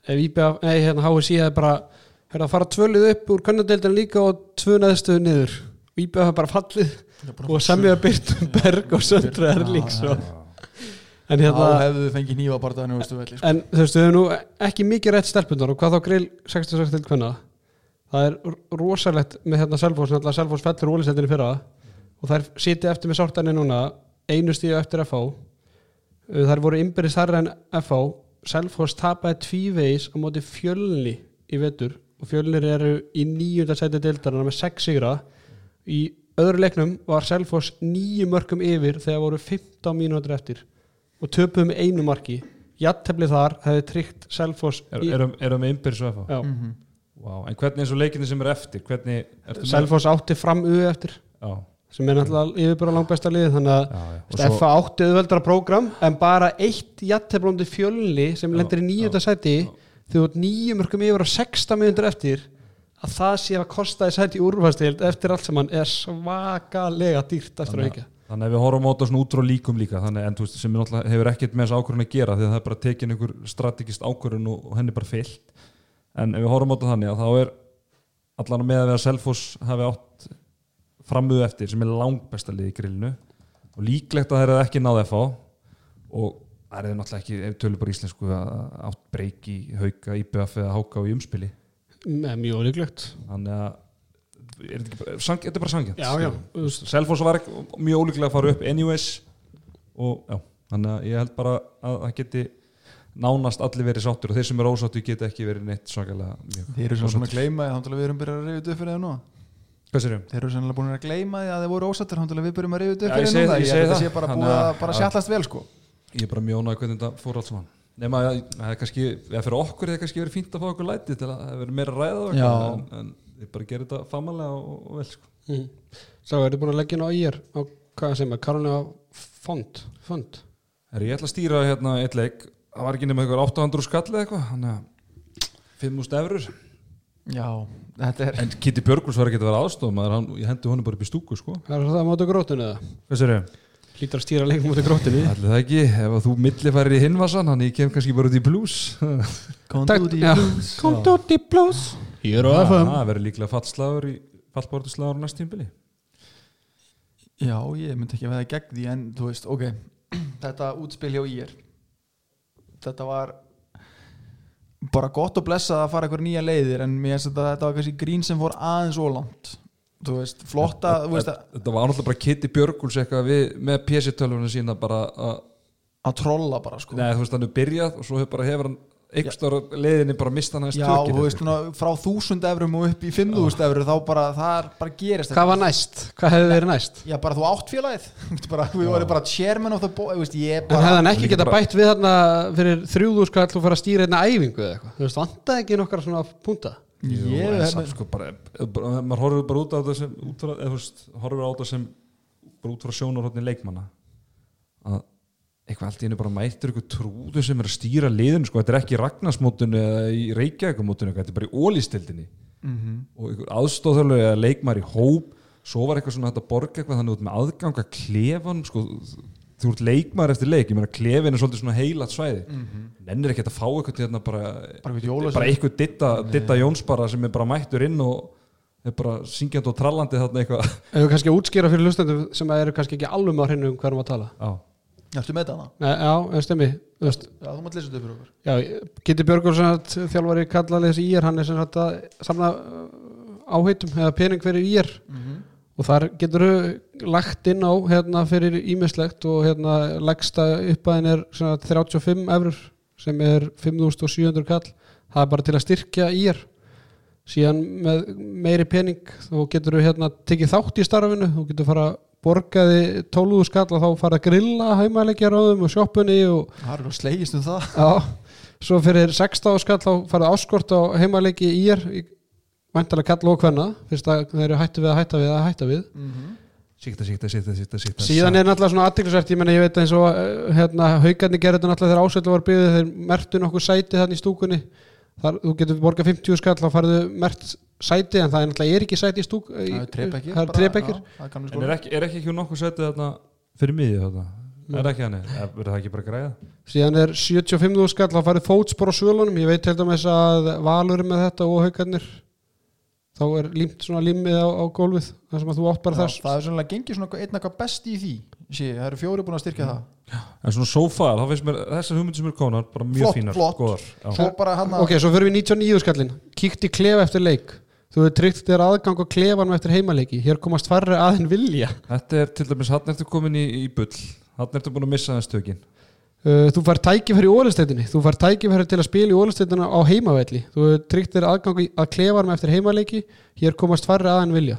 Ef IBF, nei, hérna HSI hefði bara hérna að fara tvölið upp úr kannadeildin líka og tvö neðstöðu niður. Og IBF hefði bara fallið og semja Byrtum Berg og Söndru Erlings Já, og, en þá hérna hefðu þið fengið veistu velli sko. en þú veist, við hefum nú ekki mikið rétt stelpundar og hvað þá grill 66 til hvenna það er rosalegt með hérna Selfoss, náttúrulega Selfoss fellur ólisetinni fyrra og þær sitja eftir með sártanni núna einu stíu eftir FH Uh, þær voru innbyrðis þarra en FH Selfoss tapaði tvívegis á móti fjölni í vetur og fjölnir eru í nýjunda sæti deildarana með sex sigra. Í öðru leiknum var Selfoss nýju mörgum yfir þegar voru 15 mínútur eftir og töpuðu með einu marki. Jattefli þar hefði tryggt Selfoss er, í- erum, erum við innbyrðis og FH Já, Mhm. Wow. en hvernig eins og leikinni sem er eftir Selfoss átti fram U eftir Já. sem er náttúrulega yfirbúra langt besta liðið þannig að já, já. Og Svo... FA átti auðveldara prógram en bara eitt jætteflóndi fjölni sem lendir í nýjönda þegar þú ert nýjum mörgum yfir á 16 minnundur eftir að það sé að kosta í sæti úrvastild eftir allt sem hann er svakalega dýrt eftir að ekki Þannig að við horfum á þetta svona út frá líkum líka þannig en þú veist sem náttúrulega hefur ekkert með þessu ákvörðun að gera því að það er bara tekin einhver strategist ákvörðun og, og henni bara fyllt en ef við horfum á þetta þannig að þá er allan með að við að Selfoss hafi átt framöðu eftir sem er langbesta lið í grillinu og líklegt að það er ekki náði að fá og það er náttúrulega ekki ef við tölum bara íslensku að átt breyki hauka, IBF eða háka og í umspili. Með mjög ólíklegt þannig að er þetta, er bara sangjant. Selfoss var mjög ólíklega að fara upp anyways og já, þannig að ég held bara að það geti nánast allir verið sáttur og þeir sem eru ósáttu geta ekki verið neitt svakalega mjög Þeir eru svona að gleyma því að við erum byrjað að reyða upp fyrir það nú Hvað sér ég? Þeir eru sannlega búin að gleyma því að þeir voru ósattir þannig að við byrjum að reyða upp fyrir það, ég Ég segi held að það. sé bara búið að- að bara sjallast vel sko. Ég er bara mjónaði hvernig þetta fór alls saman. Nema að það er kannski, eða fyrir okkur er það kannski verið fínt að fá okkur læti til að það verið meira ræða ég er er, ég það var ekki nema eitthvað 800 skall eða eitthvað þannig að 5.000 eurur Já, þetta er en Kitty Björguls var ekki að vera aðstof maður, hann, ég hendi honum bara upp í stúku sko. Það er það móti grótinu eða? hvað sér ég? Lítur að stýra leikum móti grótinu Allir það ekki, ef að þú milli færir í hinvasan hann ég kem kannski bara út í blues Komdu út í blues Komt út í blús Ég er á FM það verður líklega fallslagur í fallbortuslagur næst tímbili Já, ég myndi ekki að veða gegn því en þú veist, ok Þetta útspil hjá ír Þetta var bara gott og blessað að fara einhver nýja leiðir en mér finnst þetta, þetta var kannski grín sem fór aðeins ólangt Þú veist, flotta þú veist, að, þetta var náttúrulega bara Kitty Björguls eitthvað við, með PC-tölvunum sína bara að, að trolla bara sko. Neða þú veist hann er byrjað og svo hefur bara hefur hann einhverstar leiðinni bara mista hann aðeins Já, tökin. þú veist, svona, frá þúsund evrum og upp í fimmðúst evru þá bara, það er bara gerist Hvað var næst? Hvað hefði verið næst? Já, bara þú átt félagið. Þú veist, bara, Við vorum bara chairman of the board En hann ekki geta bara- bætt við þarna fyrir þrjúðu skall og fara að stýra einna æfingu eða eitthvað? Þú veist, vantaði ekki nokkar svona punta? Jú, Ég hef- samt sko bara, bara maður horfir bara út á þetta sem horfir á þetta sem bara út frá sjónarhóttni leikmanna að eitthvað allt í henni bara mættur ykkur trúðu sem er að stýra liðinu sko, þetta er ekki í Ragnarsmótinu eða í Reykjavíkumótinu þetta er bara í ólistildinni Mhm. og ykkur aðstóðhörlu eða leikmar í hóp svo var eitthvað svona að borga eitthvað þannig út með aðgang að klefan sko, þú ert leikmar eftir leik ég meina klefin er svolítið svona heilat svæði. Nennir ekki að fá eitthvað til hérna bara Bara eitthvað bara eitthvað ditta, ditta Jóns bara sem er bara mættur inn og er bara syngjandi og trallandi þarna eitthvað. Ef við kannski að útskýra fyrir hlustendum sem eru kannski ekki alveg með á hreinu um hvað erum að tala? Já, Ertu með þetta? Hana? Já, stemmi Já, þú mátt lesa þetta fyrir okkur. Já, Kitty Björgur sem sagt, þjálfari kallaði þessi ír hann er sem sagt að samla uh, áheitum eða pening fyrir ír. Og þar getur lagt inn á hérna fyrir ímislegt og hérna leggsta uppæðin er sem sagt, 35 eurur sem er 5700 kall. Það er bara til að styrkja ír. Síðan með meiri pening þá getur þú hérna tekið þátt í starfinu þú getur fara að borgaði 12 skall og þá fara að grilla þeim og sjoppunni og Það er slegist um það. Já, svo fyrir 16 skall þá farið áskort á heimaleiki í er væntalega kall og hvenna fyrst að þeir eru hættu við að hætta við að hætta við. Síkta, síkta, síkta, síkta, síkta. Síðan er náttúrulega svona aðtiklisvert ég menna ég veit eins og eh, hérna, haugarnir gerði þetta náttúrulega þegar ásöldu var byggðið þeir mertu nokkuð sæti þannig í stúkunni þar þú getur borgað 50 skall þá farið mert sæti en það er náttúrulega er ekki sæti í stúk í- Það er er trebekkir en er ekki, er ekki ekki nokkuð setið þarna fyrir miðið þarna? Er ekki hann, verður það ekki bara græða? Síðan er 75 skall þá farið fótspor á svölunum. Ég veit til dæmis að valur er með þetta og haugarnir þá er límt svona límið á, á gólfið þar sem að þú átt bara Já, þess. Það er sannlega gengið svona einn eitthvað best í því. Sé, það eru fjóri búin að styrkja það en svona so far, þá finnst mér þessar hugmyndir sem eru konar bara mjög Flott, fínar, flott. góðar. Svo bara hann ok, svo fyrir við 99 skallin kíkt í klefa eftir leik. Þú hefur tryggt þér aðgang á klefanum eftir heimaleiki. Hér komast færri aðein vilja. Þetta er til dæmis, hann ertu komin í, í bull. Hann ertu búin að missa þess tökin. Uh, þú fær tækifæri í ólisteytinni þú fær tækifæri til að spila í ólisteytina á heimavelli. Þú hefur tryggt þér aðgang að klefanum eftir heimaleiki. Hér komast færri aðein vilja.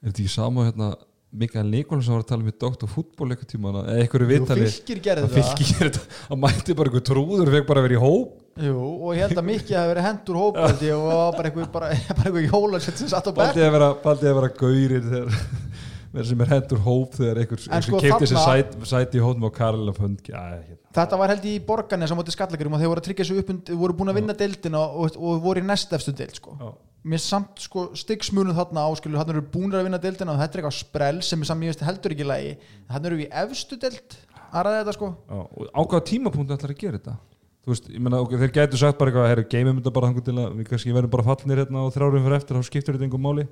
Er þetta ekki sama hérna Mikael Nikolás sem var að tala með Dr. Fútból eitthvað tíma eða eitthvað fylgir gerði að að mætti bara eitthvað trúður fekk bara að vera í hóp Jú, og ég held að mikið hafi verið hendur hópaldi og bara eitthvað, bara, bara eitthvað jólasett sem satt á bekk baldið að vera, að vera gaurir þegar sem er hendur hóp þegar einhver sko keipti sér sæt, sæti í hótum á Karl og fund já, hérna. Þetta var held í borgarnes á móti skallakarum og þeir voru að tryggja þessu upp voru búin að vinna deildina og, og voru í næst efstu deild sko. Mér samt sko styggsmunum þarna áskilur þarna eru búinir að vinna deildina og þetta er eitthvað sprell sem er samt mjög heldur ekki í lagi. Þarna eru við í efstu deild að ræða þetta sko. Já, og á hvaða tímapunktu ætlar að gera þetta? Þú veist, ég meina, ok, þeir gætu sagt bara eitthvað herru, geymum þetta bara þangur til að við kannski verðum bara fallnir hérna og þrjárum fyrir eftir þá skiptur þetta einhver máli.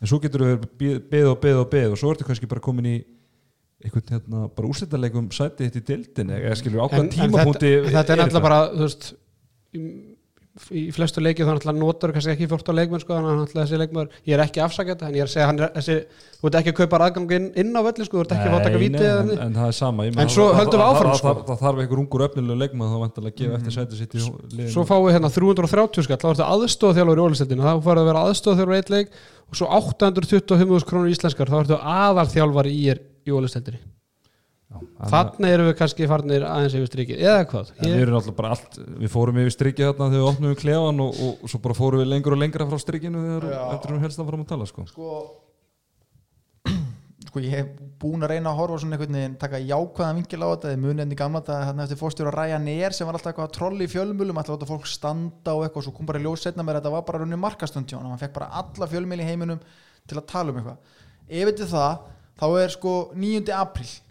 En svo getur við beð og beð og beð og svo ertu kannski bara komin í einhvern hérna, bara úrstættarleikum sæti þetta í dildin eða skilur á hvaða tímapunkti þetta, þetta er náttúrulega bara þú veist í, flestu leikið þá náttúrulega notar kannski ekki 14 leikmenn sko, þannig að þessi leikmar ég er ekki að þetta en ég er að segja hann er, þessi, þú ert ekki að kaupa aðgang inn, á velli sko, þú ert ekki að fá að taka Nei, vítið nei, eða en, þannig. en það er sama En svo höldum við áfram, sko. það- þarf einhver ungur öfnilega leikmann þá vantilega að gefa eftir sæti sitt í liðinu svo fáum við hérna 330 skall þá ertu aðstóða þjálfur í ólistettinu þá farið að vera aðstóða þjálfur eitt leik og svo 825.000 krónur íslenskar þá ertu aðal þjálfar í Já, þannig þannig erum við kannski farnir aðeins yfir strikið eða hvað við ég, erum alltaf bara allt, við fórum yfir strikið þarna þegar við opnum klefan og, og, og svo bara fórum við lengur og lengra frá strikinu þegar við helst að fara að tala sko. sko sko ég hef búin að reyna að horfa svona einhvern veginn taka jákvæðan vingil á þetta þið munið enn í gamla þetta hérna eftir fórstjóra Ryanair sem var alltaf eitthvað að trolli í fjölmjölum alltaf láta fólk standa og eitthvað svo kom bara í ljós setna mér að þetta var bara runni markastund hjá hann fekk bara alla fjölmjöl í heiminum til að tala um eitthvað ef þetta er það þá er sko 9. apríl og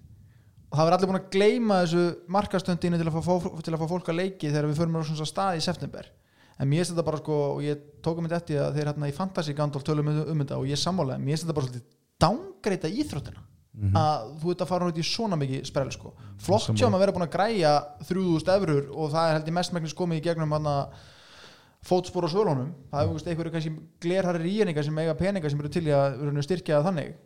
það verður allir búin að gleyma þessu markastundinu til að fá, til að fá fólk að leiki þegar við förum á svona stað í september. En mér finnst þetta bara sko og ég tók um þetta eftir að þeir hérna í Fantasy Gandalf tölum um, um þetta og ég sammála mér finnst þetta bara svolítið dángreita íþróttina. Að þú ert að fara út í svona mikið sprell sko. flott sjá maður vera búin að græja 3000 efrur og það er held ég mestmæknis komið í gegnum hann fótspor og svölunum. Það er einhverju kannski glerharri ríðningar sem eiga peninga sem eru til í að styrkja þannig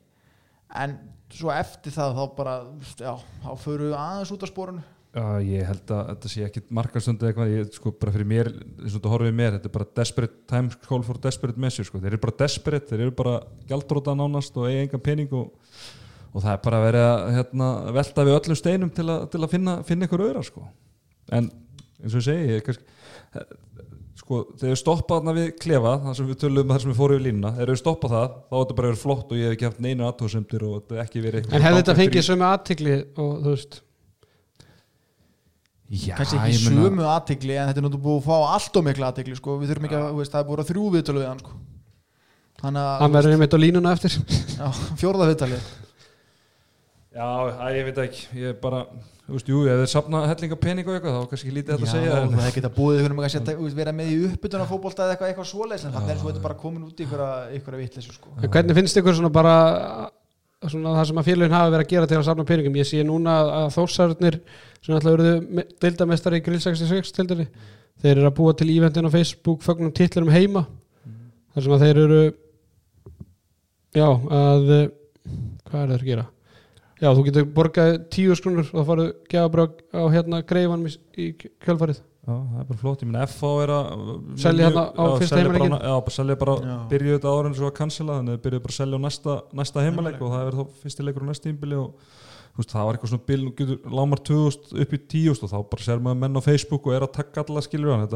en svo eftir það þá bara já, þá förum við aðeins út af sporun Já, ég held að þetta sé ekki markarstundu eitthvað, ég sko bara fyrir mér eins og þú horfið mér, þetta er bara desperate time call for desperate measure, sko, þeir eru bara desperate þeir eru bara gjaldróta nánast og eiga engan pening og, og það er bara að hérna, velta við öllum steinum til að, til að finna, finna ykkur öðra sko. en eins og ég segi ég, kannski, sko, þegar við stoppa þarna við klefa, þar sem við tölum þar sem við fórum við línuna, þegar við stoppa það þá er þetta bara verið flott og ég hef ekki haft neina aðtóðsöndir og þetta er ekki verið en hefði þetta fengið sömu aðtikli og þú veist Já, kannski ekki sömu aðtigli en þetta er náttúrulega búið að fá allt og mikla aðtigli sko. við þurfum ekki að, veist, það er búið að þrjú viðtölu við hann sko. þannig hann að verður einmitt á línuna eftir já, fjórða viðtali Já, ég veit ekki, ég er bara þú veist, jú, ef þeir sapna hellinga pening og eitthvað þá er kannski lítið þetta að segja Já, en, það geta búið ykkur um að setja, vera með í uppbytun af fótbolta eða eitthvað, eitthvað svoleiðis en þannig er svo þetta bara komin út í ykkur að vitleysu sko. En hvernig finnst ykkur svona bara svona það sem að félagin hafa verið að gera til að safna peningum? Ég sé núna að þósarnir sem alltaf eruðu deildamestari í Grill 66 deildinni, þeir eru að búa til eventin á Facebook já þú getur borgað tíu skrunur og það farið gefabröð á hérna greifanum í, í kjölfarið. Já, það er bara flott, ég meina FH er að Selja þarna á já, fyrsta bara- Já, bara selja bara, byrjuðu þetta áður en svo að cancela þannig að byrjuðu bara að selja á næsta, næsta heimaleik og það er þá fyrsti leikur á næsta tímbili og veist, það var eitthvað svona bil nú getur lámar 2000 upp í 10 og þá bara ser maður menn á Facebook og er að takka alla skilur hann, er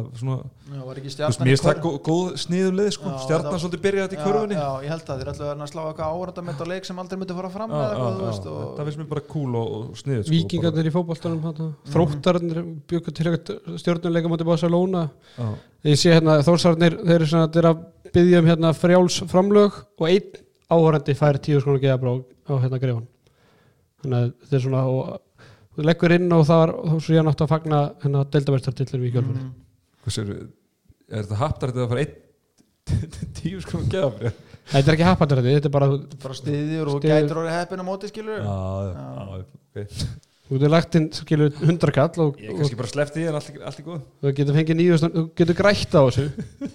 mér finnst það góð, sniður leið sko, stjarnan það- svolítið byrjaði þetta í körfunni. Já, já, ég held að þeir ætlu að slá eitthvað með þetta leik sem aldrei myndi fara fram Já, eða já, eitthvað, þú já, veist, og- þetta finnst mér bara cool og, og sniður sko, Víkingarnir í fótboltanum mm. þróttarnir byggur til stjórnuleika mútið Barcelona. Bara, ég sé hérna þórsarnir þeir eru svona þeir eru að byggja um hérna frjáls framlög og einn áhörandi fær tíu skona geðabrá á hérna greifan þannig að þetta er svona og þú leggur inn og það er og svo ég nátt að fagna hérna deildaverðstartillir í kjölfunni Mhm. Hvað sér, er þetta haptar þetta að fara einn tíu sko geðafrið? þetta er ekki happatarði, þetta er bara bara stiðjur og gætur orðið heppin á móti skilur Já, já, ok. Þú getur lagt inn skilur hundrakall og, Ég er kannski bara sleppti en allt, allt er góð þú getur fengið nýju þú getur grætt á þessu.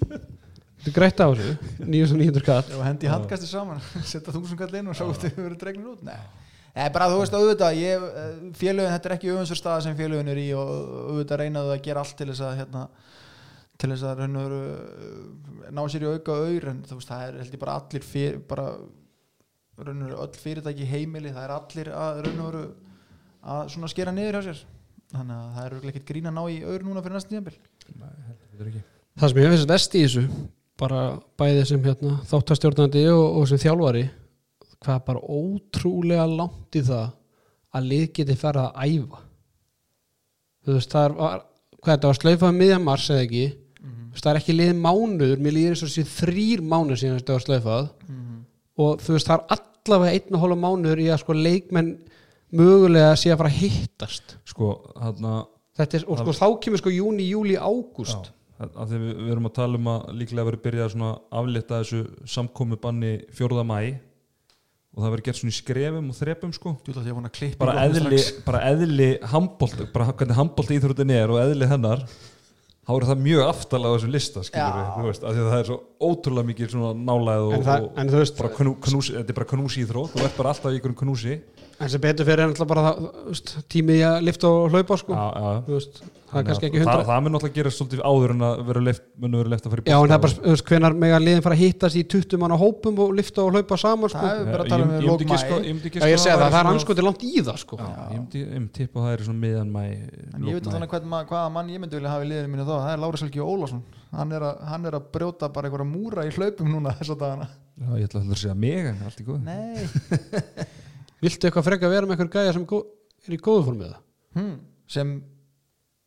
Þú getur grætt á þessu nýju sem nýjundur kall. Og hendi handkasti saman setja þúsund kall inn og sjá hvort þau verður dregnir út. Nei. Nei, bara þú veist auðvitað ég, eh, félögin, þetta er ekki öfunnsur staða sem félögin er í og auðvitað reynaðu að gera allt til þess að hérna, til þess að raun og veru eh, ná sér í auka auður en þú veist það er held ég bara allir fyr, bara raun og veru öll fyrirtæki heimili það er allir að raun og veru að svona skera niður hjá sér. Þannig að það er örugglega ekkert grín að ná í auður núna fyrir næsta nýjambil Nei, þetta ekki. Það sem ég finnst vest í þessu bara bæði sem hérna, þáttastjórnandi og, og sem þjálfari hvað er bara ótrúlega langt í það að lið geti farið að æfa. Þú veist það var hvað þetta var slaufaði miðjan mars eða ekki? Þú veist það er ekki liðið mánuður mér líður eins og þessi þrýr mánuður síðan þetta var slaufað. Og þú veist það er allavega einn og hóla mánuður í að sko leikmenn mögulega sé að fara að hittast. Sko, að þetta er, og sko þá kemur sko júni, júli, ágúst. Af því við, við erum að tala um að líklega verið byrjað svona að aflétta þessu samkomi banni 4. mæ og það verið gert svona í skrefum og þrepum sko. Þú ætla að ég vona að klippa bara eðli, bara eðli handbólt bara hvernig handbólt íþróttin er og eðli hennar þá er það mjög aftalega á þessu lista skilur við, þú veist, af því að það er svo ótrúlega mikið svona nálæð og, En það- og veist- bara knú, knús, þetta er bara knúsi íþrótt. Þú ert bara alltaf í einhverjum knúsi. En sem betur fyrir er náttúrulega bara það, þú veist, tími í að lifta og hlaupa sko. Já, já. Veist, það er Þannig kannski að ekki hundra það, það mun náttúrulega gera svolítið áður en að vera leift, mun vera leift að fara í Já, en það er bara, þú veist, hvenar mega liðin fara að hittast í 20 manna hópum og lifta og hlaupa saman sko. Það er og- bara að tala um ég myndi lók giska- mæ ég myndi giska Já, ég að segi það, er svona- anskoti langt í það sko. Já, ég tippa að það er svona miðan mæ En ég veit alveg hvern, ma- hvaða mann ég myndi vilja hafa í liðinu mínu þá. Það er Lára Selgi Ólafsson hann er, að, hann er að brjóta bara einhverja múra í hlaupum núna þess að dagana Já, ég ætla að segja mig en allt í góð Nei Viltu eitthvað freka vera með einhver gæja sem er í góðu formið það? hm. Sem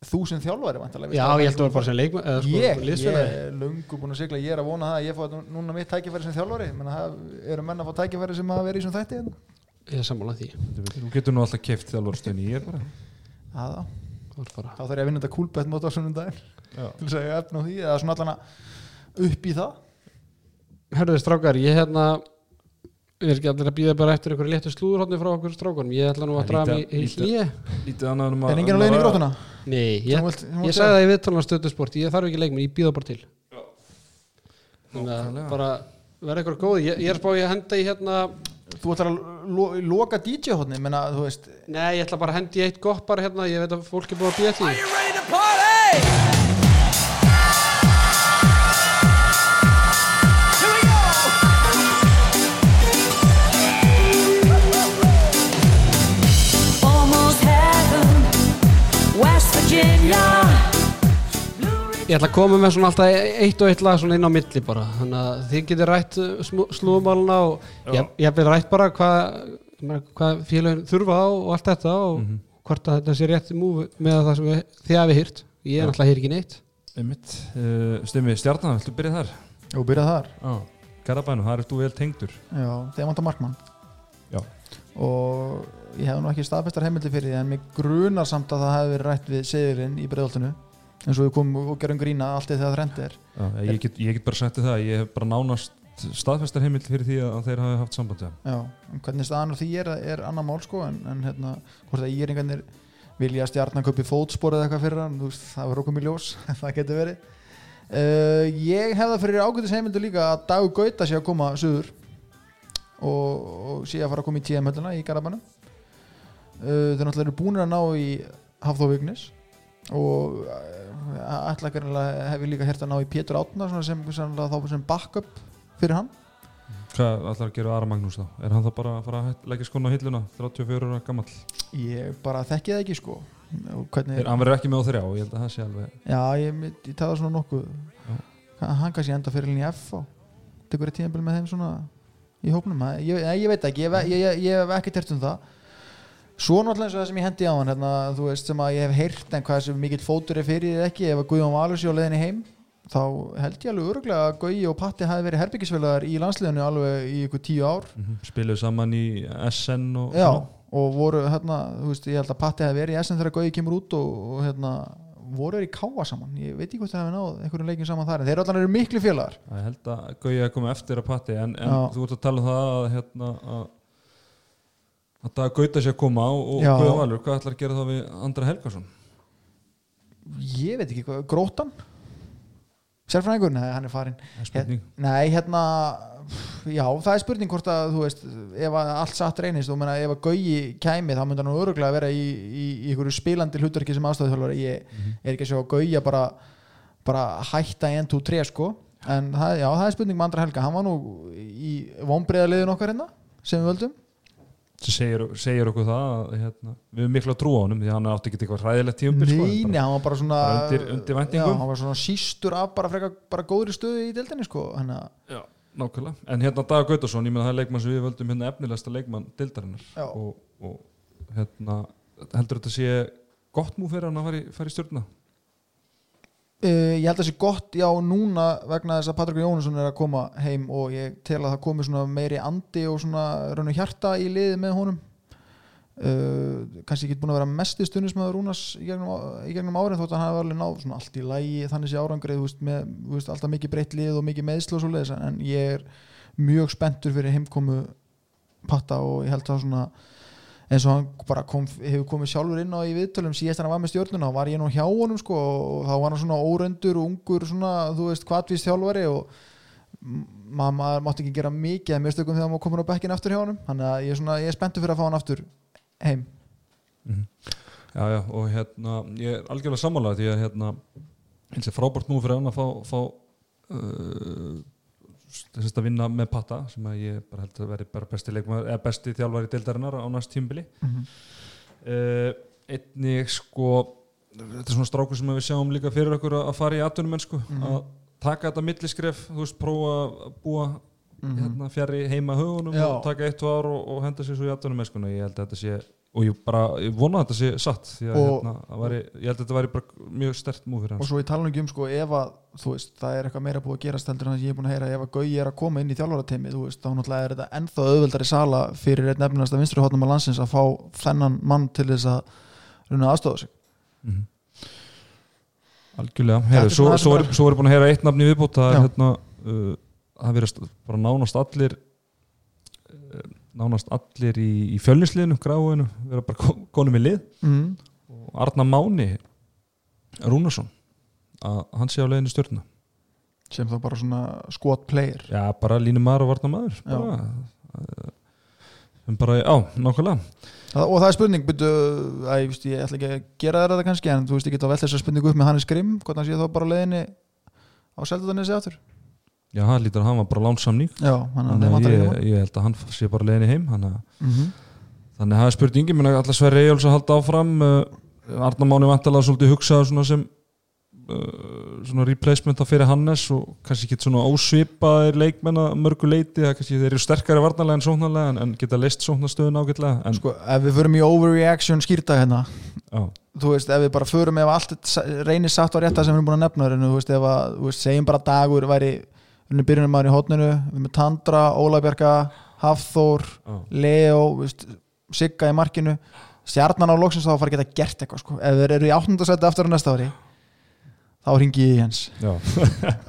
þú sem þjálfari væntanlega, Já, ég held að vera bara sem leikma eða sko, Ég, ég er löngu búin að sigla Ég er að vona það að ég nú- núna mitt tækifæri sem þjálfari Menna, það eru menn að fá tækifæri sem hafa verið í svona þætti hérna. Ég er sammála því Þú getur nú alltaf Það er bara Þá þarf ég að vinna þetta kúlbett mót á sunnundaginn Já. Til þess að ég efna á því eða svona allan að upp í það? Herðu strákar, ég hérna Við erum ekki allir að býða bara eftir einhverju léttu slúðurhóttni frá okkur strákunum. Ég ætla nú að draga mig í hlýja annað um Er enginn á leiðin í grótuna? Nei, ég, ég vilt sagði það í viðtalana stöðusport Ég þarf ekki leikminn, ég býða bara til. Þannig að bara verða eitthvað góð. Ég, ég er spáði að henda í hérna Þú ætlar að lo loka DJ-hóttni menna þú veist Nei, ég ætla bara að hendi í eitt gott bara hérna. Ég veit að fólk er búið að býða því Ég ætla að koma með svona alltaf eitt og eitt lag svona inn á milli bara. Þannig að þið getur rætt slúðumáluna og ég, ég hef rætt bara hvað hvað félagin þurfa á og allt þetta og Mhm. hvort að þetta sé rétt múf með það sem þið hafi hýrt Ég er Já. náttúrulega hýr ekki neitt. Uh, Stimmi, stjarnan, viltu byrja þar? Og byrjað þar. Já, Garabænum, það er þú vel tengdur. Já, þegar vantar markmann. Já. Og ég hef nú ekki staðfestar heimildi fyrir því En mig grunar samt að það hefði verið rætt við Sigurinn í breiðoltinu eins og við komum og gerum grína allt í þegar þrennt er. Já, ég, get, ég get bara sagt þér það, ég hef bara nánast staðfestar heimild fyrir því að þeir hafi haft samband við hann. Já, en hvernig staðan og því er, er annar mál sko en, en hérna, hvort að íringarnir vilja stjarnan kaupi fótspor eða eitthvað fyrir hann, það var okkur í ljós það getur verið. Uh, Ég hef það fyrir ágætis heimildu líka að Dagur Gauta sé að koma suður og, og sé að fara að koma í TM-hölluna í Garabænum uh, Þeir náttúrulega eru búinir að ná í Hafþó Vignis og uh, ætla hef ég líka hert að ná í Pétur Átna svona sem, sem, backup fyrir hann. Hvað ætlar að gera Ara Magnús þá? Er hann þá bara að fara að leggja skona á hilluna 34 ára gammal? Ég bara þekki það ekki sko. Hvernig, Hann verður ekki með á þrjá, ég held að það sé alveg já ég, ég taða svona nokkuð. Hann kannski enda fyrir henni í F og tekur eitt tíðanbíl með þeim svona í hópnum, Það- ég, ég, veit ekki ég, ég, ég, ég hef ekki tert um það svo náttúrulega eins og það sem ég hendi á hann hérna, þú veist sem að ég hef heyrt en hvað sem mikill fótur er fyrir þið ekki ef að Guðjón Valur sé á leiðinni heim þá held ég alveg öruglega að Guði og Patti hafi verið herbyggisfélagar í landsliðinu alveg í ykkur tíu ár. Mm Spiluðu saman í SN og Já, og voru hérna, þú veist, ég held að Patti hefði verið í SN þegar Gauði kemur út og, og hérna, voru þeir í káa saman. Ég veit ekki hvort þeir hefði náð einhverjum leikin saman þar en þeir allan eru miklu félagar. Ég held að Gauja er komið eftir að patti en, en þú ert að tala um það að hérna að að það gauta sér að koma og, og. Guðjón Valur, hvað ætlar að gera þá við Andra Helgason? ég veit ekki hvað, grótan sérfræðingur, nei, hann er farin Það spurning. Nei, hérna já, það er spurning hvort að þú veist, ef að allt satt reynist og meina, ef að Gauji kæmi, þá myndi hann öruglega vera í, í, í einhverju spilandi hlutverki sem aðstæðuþjálfari, ég er ekki að sjá að Gauja bara, bara hætta 1, 2, 3 sko, en það, já, það er spurning með andra helga, hann var nú í vonbreiðaliðin okkar hérna, sem við völdum sem segir, segir okkur það að hérna, við erum miklu að trúa honum því hann átti ekki eitthvað hræðilegt tíumbil sko, Nei, nei, hann var bara svona bara undir- undir já, hann var svona sístur af bara frekar bara góðri stöðu í deildinni sko, hann að nákvæmlega, en hérna Daga Gautarsson ég meina það er leikmann sem við völdum hérna efnilegasta leikmann dildarinnar Já. og, og hérna heldur þetta sé gott múf fyrir hann að fara í, fara í stjórna Uh, ég held að það sé gott já núna vegna þess að Patrik Jónusson er að koma heim og ég tel að það komi svona meiri andi og svona raun og hjarta í liði með honum. Uh, kannski ekki búin að vera mest í stundismöður Rúnas í gegnum, í gegnum árið þótt að hann hafi alveg náð svona allt í lægi þannig sé árangrið veist, með veist, alltaf mikið breytt lið og mikið meðsl og svo leiðis en ég er mjög spenntur fyrir heimkomu Patta og ég held að svona eins og hann bara kom, hefur komið sjálfur inn á í viðtölum síðast hann var með stjórnuna þá var ég nú hjá honum sko og þá var hann svona óröndur og ungur svona þú veist kvatvist þjálfari og maður mátti ekki gera mikið að mistökum þegar maður komur á bekkin aftur hjá honum þannig að ég er svona, ég er spenntur fyrir að fá hann aftur heim. Já, já, og hérna ég er algjörlega sammála því að hérna eins og frábært múf fyrir hann að fá, fá uh, að vinna með patta sem að ég bara held að veri bara besti leikmaður eða besti þjálfari deildarinnar á næst tímbili uh, einnig sko þetta er svona strákur sem við sjáum líka fyrir okkur að fara í atvinnum sko, að taka þetta milliskref, þú veist, prófa að búa hérna, fjari heima hugunum Já. og taka eitt og ár og, og henda sér svo í atvinnum ég held að þetta sé og ég bara, ég vona að þetta sé satt því að hérna, að væri, ég held að þetta væri mjög stert múf fyrir og hans svo ég tala ekki um sko ef að þú veist, það er eitthvað meira búið að gerast heldur en það sem ég er búin að heyra. Ef að Gauji er að koma inn í þjálfarateimi þú veist, þá náttúrulega er þetta ennþá auðveldari sala fyrir einn nefnilegasta vinstri hóttum á landsins að fá þennan mann til þess að runa aðstofa sig. Mhm. algjörlega, Þetta Heru, er svo, svo, er, svo er búin að heyra eitt nafn í viðbútt það er hérna uh, nánast allir í, í fjölnisliðinu, gráinu vera bara ko- konum í lið. Mm. og Arna Máni Rúnarsson að hann sé á leiðinu stjórna sem þá bara svona squad player. Já, bara línu maður og maður Já. bara, sem bara, já, nákvæmlega. Og það er spurning byrju, að, ég, veist, ég ætla ekki að gera þetta kannski en þú veist, ég get að velta þessa spurningu upp með Hannes Grimm hvort hann sé þá bara á leiðinni á Seldatanesi aftur já, hann lítur að hann var bara lánsamning þannig að ég, ég held að hann sé bara leiðinu heim hann að mm -hmm. Þannig að það er spurningi, menn að allar Sverri Eyjóls að halda áfram? Uh, Arna Máni vantalega svolítið hugsaða svona sem uh, svona replacement á fyrir Hannes og kannski ekki svona ósvipaðir leikmenn að mörgu leiti, það kannski þeir eru sterkari varnarlega en sóknarlega en, en geta leist sóknarstöðun ágætlega en, sko, ef við förum í overreaction skýrta hérna já, þú veist, ef við bara förum ef allt reynir satt á rétta sem við erum búin að nefna en þú veist, ef að, þú veist, segjum bara dagur væri byrjunum maður í hótninu við með Tandra, Ólafbjarga, Hafþór já, Leo, Sigga í markinu. Stjarnan á loksins þá fara að geta gert eitthvað sko. ef þeir eru í áttundasæti aftur á næsta ári þá ringi ég Jens. Já.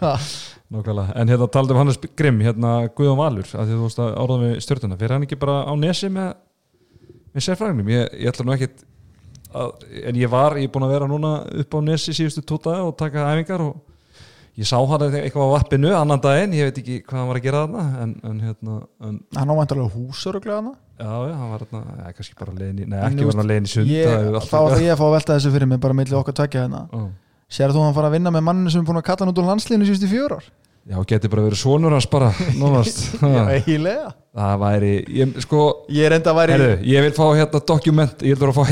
Nákvæmlega, en hérna taldi um Hannes Grimm hérna Guðjón Valur, að því þú veist að orðan við stjórnuna, fyrir hann ekki bara á nesi með, með sérfræðinum ég, ég ætla nú ekkit að, en ég var, ég er búin að vera núna upp á nesi síðustu tótaði og taka æfingar og ég sá hann eitthvað á vappinu annan daginn, ég veit ekki hvað hann var að gera þarna en, en hérna en, hann ávæntalega húsöruglega hana já, já, hann var þarna, ja, kannski bara leiðin í, nei, ekki var hann að leiðin í sund ég, það þá ég að fá að velta þessu fyrir mig bara milli okkar tvekja hérna. Já. sér þú hann fara að vinna með manninu sem er búin að kalla hann út úr landslíðinu síðustu fjör ár? Já, geti bara verið svonur hans bara, já, eiginlega. Það væri, ég, sko ég er enda að væri Herru, ég vil fá hérna dokument, ég vil að fá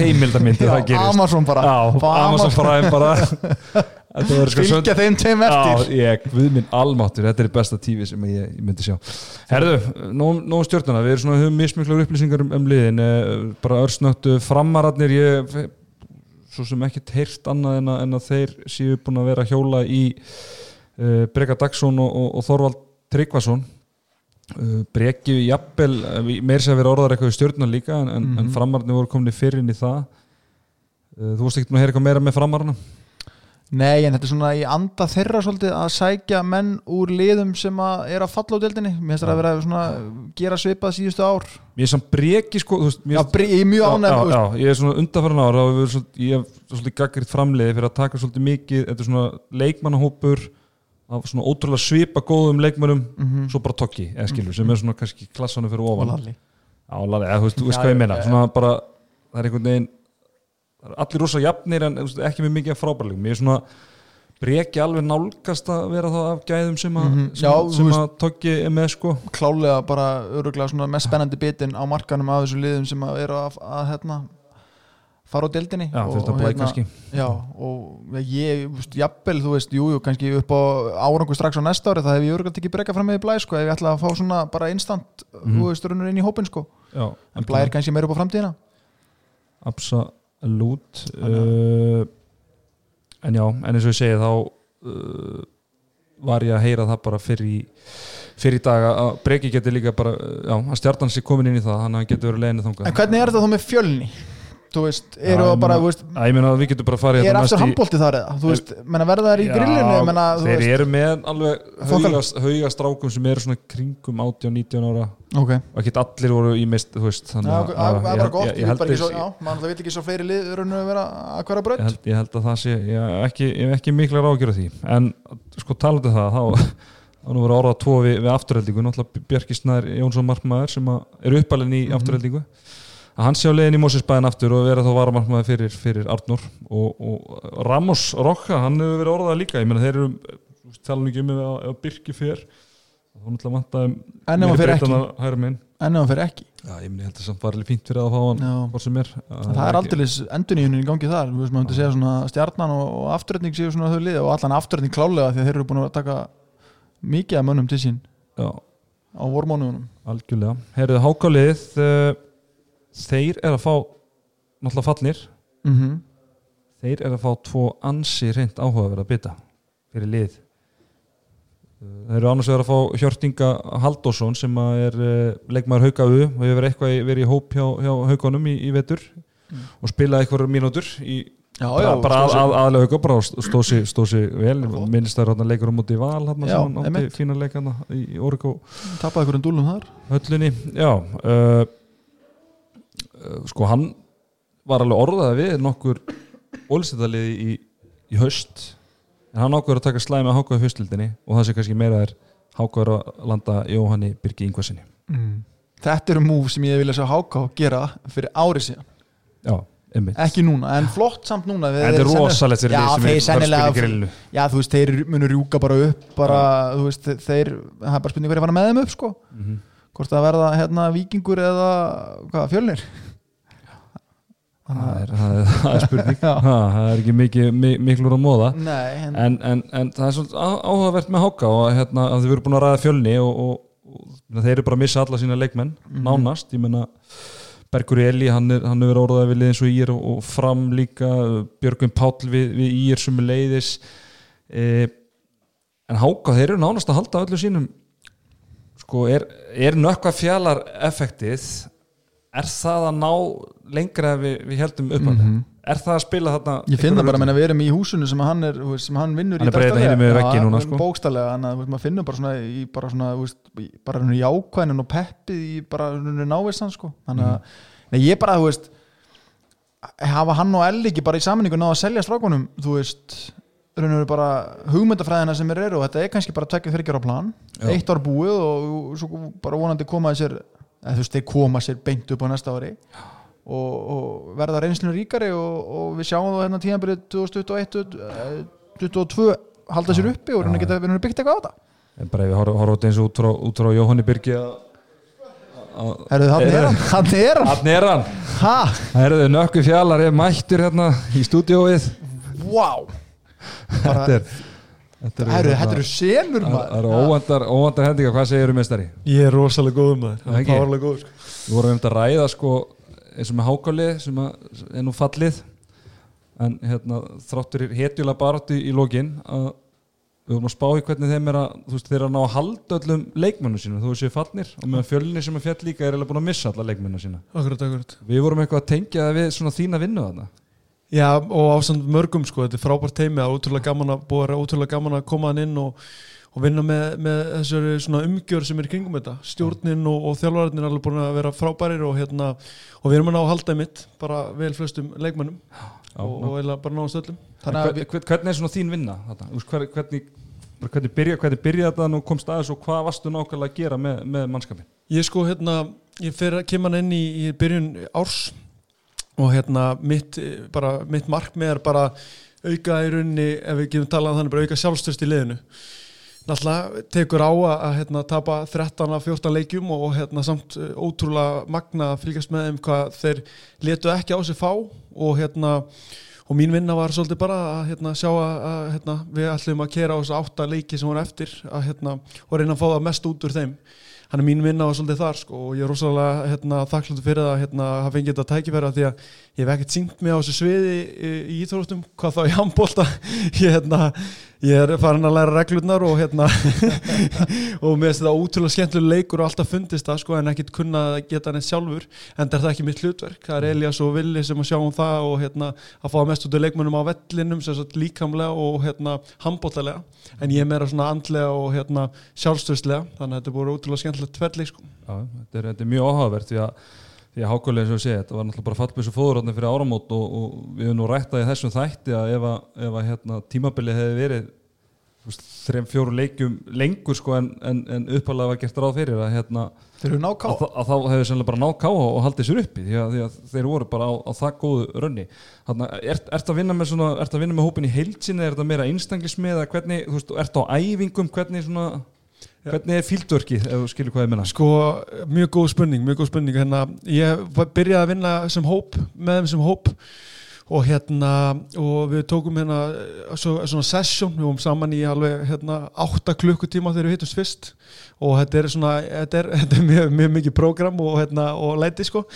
gerist. Amazon bara. Já, Amazon bara fylgja þeim tveim eftir. Ég, við minn almáttur, þetta er besta tífi sem ég, ég myndi sjá. Herðu, nóg, nóg stjórnuna, við höfum mismiklar upplýsingar um, um liðin eh, bara örsnöttu framararnir ég svo sem ekkert heyrt annað en að, en að þeir séu búin að vera að hjóla í uh, Breka Dagsson og, og, og Þorvald Tryggvason. Uh, Breki jafnvel, eh, meir sem verið orðar eitthvað í stjórnuna líka en, en, en framararnir voru komin fyrr inn í það. Uh, Þú ekkert búin að heyra eitthvað meira með framararna? Nei, en þetta er svona í anda þeirra svolítið að sækja menn úr liðum sem að er að falla á deildinni. Mér finnst það að vera svona gera svipað síðustu ár. Mér er samt breki sko veist, Já, er mjög já, ánægð, já, ég er svona undanfæran ára og erum svona, ég hef svolítið gaggriðt framleiði fyrir að taka svolítið mikið, þetta er svona leikmannahópur af svona ótrúlega svipa góðum leikmannum, svo bara tokki eða skilur, sem er svona kannski klassanum fyrir ofan. Lalli. Já, Lalli, eða, þú veist, hvað ég meina svona bara, það er einhvern veginn er allir rosa jafnir en ekki með mikið frábærlegum, ég er svona breki alveg nálgast að vera þá af gæðum sem að, Mhm. sem, Já, sem að tokki er með sko klálega bara öruglega mest spennandi bitin á markanum af þessu liðum sem að eru að, að hérna, fara á deildinni Já, og- og hérna- Já, og ég, jafnvel, þú veist, jú, jú, kannski upp á árangu strax á næsta ári, það hef ég örgulega ekki breyka fram með í blæ, sko, ef ég ætla að fá svona bara instant, Mhm. þú veist, runnur inn í hópin, sko, Já, en blæ er kannski meira upp á framtíðina. Absolutt uh, En já, en eins og ég segi þá uh, var ég að heyra það bara fyrir í fyrir í dag að Breki getur líka bara uh, já, að stjartan sér komin inn í það hann getur verið leiðinu þangað En hvernig er þetta þá með fjölni? Þú veist, eru það ég bara, veist, ég meina að við getum bara farið er hérna aftur næst í- handbólti þar eða? Þú veist, verða þær í grillinu, menna, þeir veist, eru með alveg Þokkal- haugast, haugast strákum sem eru svona kringum 18-19 ára ok. og ekki allir voru í mist þú veist, Já, þannig ok, það er bara gott, ég, ég ég, vil svo, já, vil ekki svo fleiri lið rauninu vera að hverja ég, brönd. held, ég held að það sé ég hef ekki, ég ekki mikla ráðgjör af því en sko talandi um það þá nú verið orðað tvo við, afturheldingu náttúrulega Björki Snær Jónsson Markmaður sem að er uppalinn í Mhm. afturheldingu að hann sé á leiðin í Mósesbæðin aftur og vera þá varamarkmaður fyrir, fyrir Arnur og, og Ramos Rokka hann hefur verið orðað líka, ég meina þeir eru tala nú ekki um að- ef Birki fer. Þá náttúrulega vantaði En ef hann fer ekki, hæra minn en ef hann fer ekki. Já, ég ég held að það var alveg fínt fyrir að fá hann sem er. Það er aldrei enduníunin í gangi þar, veist, maður myndi segja svona stjarnan og, og afturrætning séu svona þau lið og allan afturrætning klálega því að þeir eru búin að taka mikið af mönnum til sín Já, á vormónuðunum. algjörlega. Herðu hákálið uh, þeir er að fá náttúrulega fallnir Mm þeir er að fá tvo ansi reynd áhugaverð að bytta fyrir lið. Þeir eru annars vegar að fá Hjörtinga Haldósson sem að er uh, leikmaður Hauka U og hefur eitthvað verið í hóp hjá, hjá Haukanum í, í vetur Mm. og spilaði eitthvað mínútur í Já, bara, bara að, að, aðlega Hauka bara stóð sig vel. Minnst það er leikur á móti í val Já, sem hann átti fína leikana í, Origo tapaði einhverjum dúlum þar. höllinni já uh, sko hann var alveg orðað við nokkur ólistættaliði í, í haust en hann ákveður að taka slæmi að hákaði haustildinni og það sé kannski meira er hákaður að landa Jóhanni Birgi Ingvarsinni Mm. Þetta eru múf sem ég vilja sjá Háká gera fyrir ári síðan. já, einmitt Ekki núna, en flott samt núna. en þetta er rosalegt fyrir lið sem er að í grillinu Já, þú veist, þeir munu rjúka bara upp bara, þú veist, þeir það er bara spurning hverju fara með þeim upp, sko Mhm. hvort það verða, hérna, vikingur eða hvað, fjölnir það er, það er, það er spurning það er ekki mikið, mi- miklur að móða Nei, en, en, en, en það er svona áhugavert með Háka og hérna, að þið voru búin að ræða fjölni og, og, og þeir eru bara að missa alla sína leikmenn Mhm. nánast, ég menna Bergur Eli, hann er, hann er verið orðað við lið eins og Ír og, og fram líka Björgvin Páll við, við Ír sem er leiðis e, en Háka, þeir eru nánast að halda öllu sínum sko, er, er nökkva fjallar effektið er það að ná lengra við, við heldum upp að Mhm. er það að spila þarna ég finn það einhverju bara að við erum í húsinu sem hann er, sem hann vinnur Hann vegginn núna, sko. að veist, maður finnur bara svona í bara svona, í bara svona jákvæðin og peppið í bara svona návistan, sko þannig að, nei, ég bara, þú veist hafa hann og Elli ekki bara í sammenningu náða að selja strákunum, þú veist raun og veru bara hugmyndafræðina sem er eru og þetta er kannski bara tvekja þryggjar á plan Já. eitt ár búið og svo bara vonandi koma sér þú veist, þeir koma sér beint upp á næsta ári. Og, og verða reynslinu ríkari og, og við sjáum það hérna tíðanbyrðið 2021 eh, 2022 halda sér uppi og að geta verið byggt eitthvað á þetta. En bara ef við horfum þetta eins og út frá, út frá Jóhanni Birgi að Herðu, hann er hann, hann er hann. Er Herðu, nökku fjallar er mættur hérna í stúdióið wow Þetta er Þetta eru herðu, hérna- þetta eru senur Það maður. eru óvandar, óvandar hendingar, hvað segir um mestari? Ég er rosalega góð með Það það, það var alveg góð sko. Við vorum um þetta að ræða sko eins og með hákálið sem að, er nú fallið. En hérna þráttur hetjulega baráttu í lokin að við vorum að spá í hvernig þeim er að þú veist, þeir að ná að halda öllum leikmönnum sínum þú séu fallnir. Og með fjölni sem er fjall líka er eiginlega búin að missa alla leikmönnum sína. Akkurat, akkurat. Við vorum eitthvað að tengja það við svona þína vinnu þarna Já, og ásamt mörgum sko, þetta er frábært teimi það er ótrúlega gaman að búa ótrúlega gaman að koma hann inn og, og vinna með, með þessari svona umgjör sem er í kringum þetta stjórnin og, og þjálfararnir er alveg búin að vera frábærir og hérna og við erum að ná að halda mitt bara vel flestum leikmönnum Já, og, og eiginlega bara náðast öllum að Hvernig er svona þín vinna þarna? Þú veist, hver- Hvernig, hvernig, byrja, hvernig byrjaði þetta nú komst aðeins og hvað varstu nákvæmlega að gera með, með mannskapin? Ég sko hérna, ég fer að kemur hann inn í, í byrjun árs og hérna mitt, eh, bara, mitt markmið er bara auka í rauninni, ef við getum talað um þannig, bara auka sjálfstöðst í liðinu. Náttúrulega tekur á að, hérna, tapa 13 af 14 leikjum og hérna, samt uh, ótrúlega magna að fylgjast með þeim hvað þeir letu ekki á sig fá. Og hérna og mín vinna var svolítið bara að hérna, sjá að hérna, við ætlum að kera á þessu átta leiki sem voru eftir að, hérna, og reyna að fá það mest út úr þeim hann er mín vinna var svolítið þar sko, og ég er rosalega hérna, þakkláttur fyrir það hérna, að hafa fengið þetta tækifæra því að ég hef ekkert syngt mig á þessu sviði í, íþróttum, hvað þá í handbólta ég, hérna, ég er farin að læra reglurnar og hérna og mér finnst þetta ótrúlega skemmtilega leikur og alltaf fundist það sko en ekkert kunna að geta hann sjálfur en það er það ekki mitt hlutverk. Það er Elias og Willi sem að sjá um það og hérna að fá mest út af leikmönnum á vellinum sem sagt líkamlega og hérna handbóltalega en ég er meira svona andlega og hérna sjálfstöðslega þannig að þetta er búin ótrúlega skemmtilegt tverrleik sko. Já, þetta er, þetta er mjög áhugavert því að, að hákulega og ég segi, þetta var náttúrulega bara fallbissu fóðurátni fyrir áramót og, og við höfum nú rættað í þessum þætti að ef að, ef að hérna, tímabilið hefði verið þrem fjóru leikjum lengur sko en, en, en uppalega var gert ráð fyrir að, hérna, að, að þá hefði sennilega bara náð káa og haldið sér uppi því að, því að þeir voru bara á, á það góðu rönni Þannig, ert, ert að vinna með svona, að vinna með hópin í heilsinni, er þetta meira einstaklismið eða hvernig, þú veist, ert á æfingum hvernig svona, hvernig er fíldvörkið ef þú skilur hvað ég menna Sko, mjög góð spurning, mjög góð spurning. Hérna, ég byrjaði að vinna sem hóp, með þeim sem hóp. Og hérna, og við tókum hérna svo, svona session, við vorum saman í alveg hérna 8 klukkutíma þegar við hittumst fyrst. Og þetta er svona þetta er, þetta er mjög, mjög mikið prógram og hérna, og læti sko.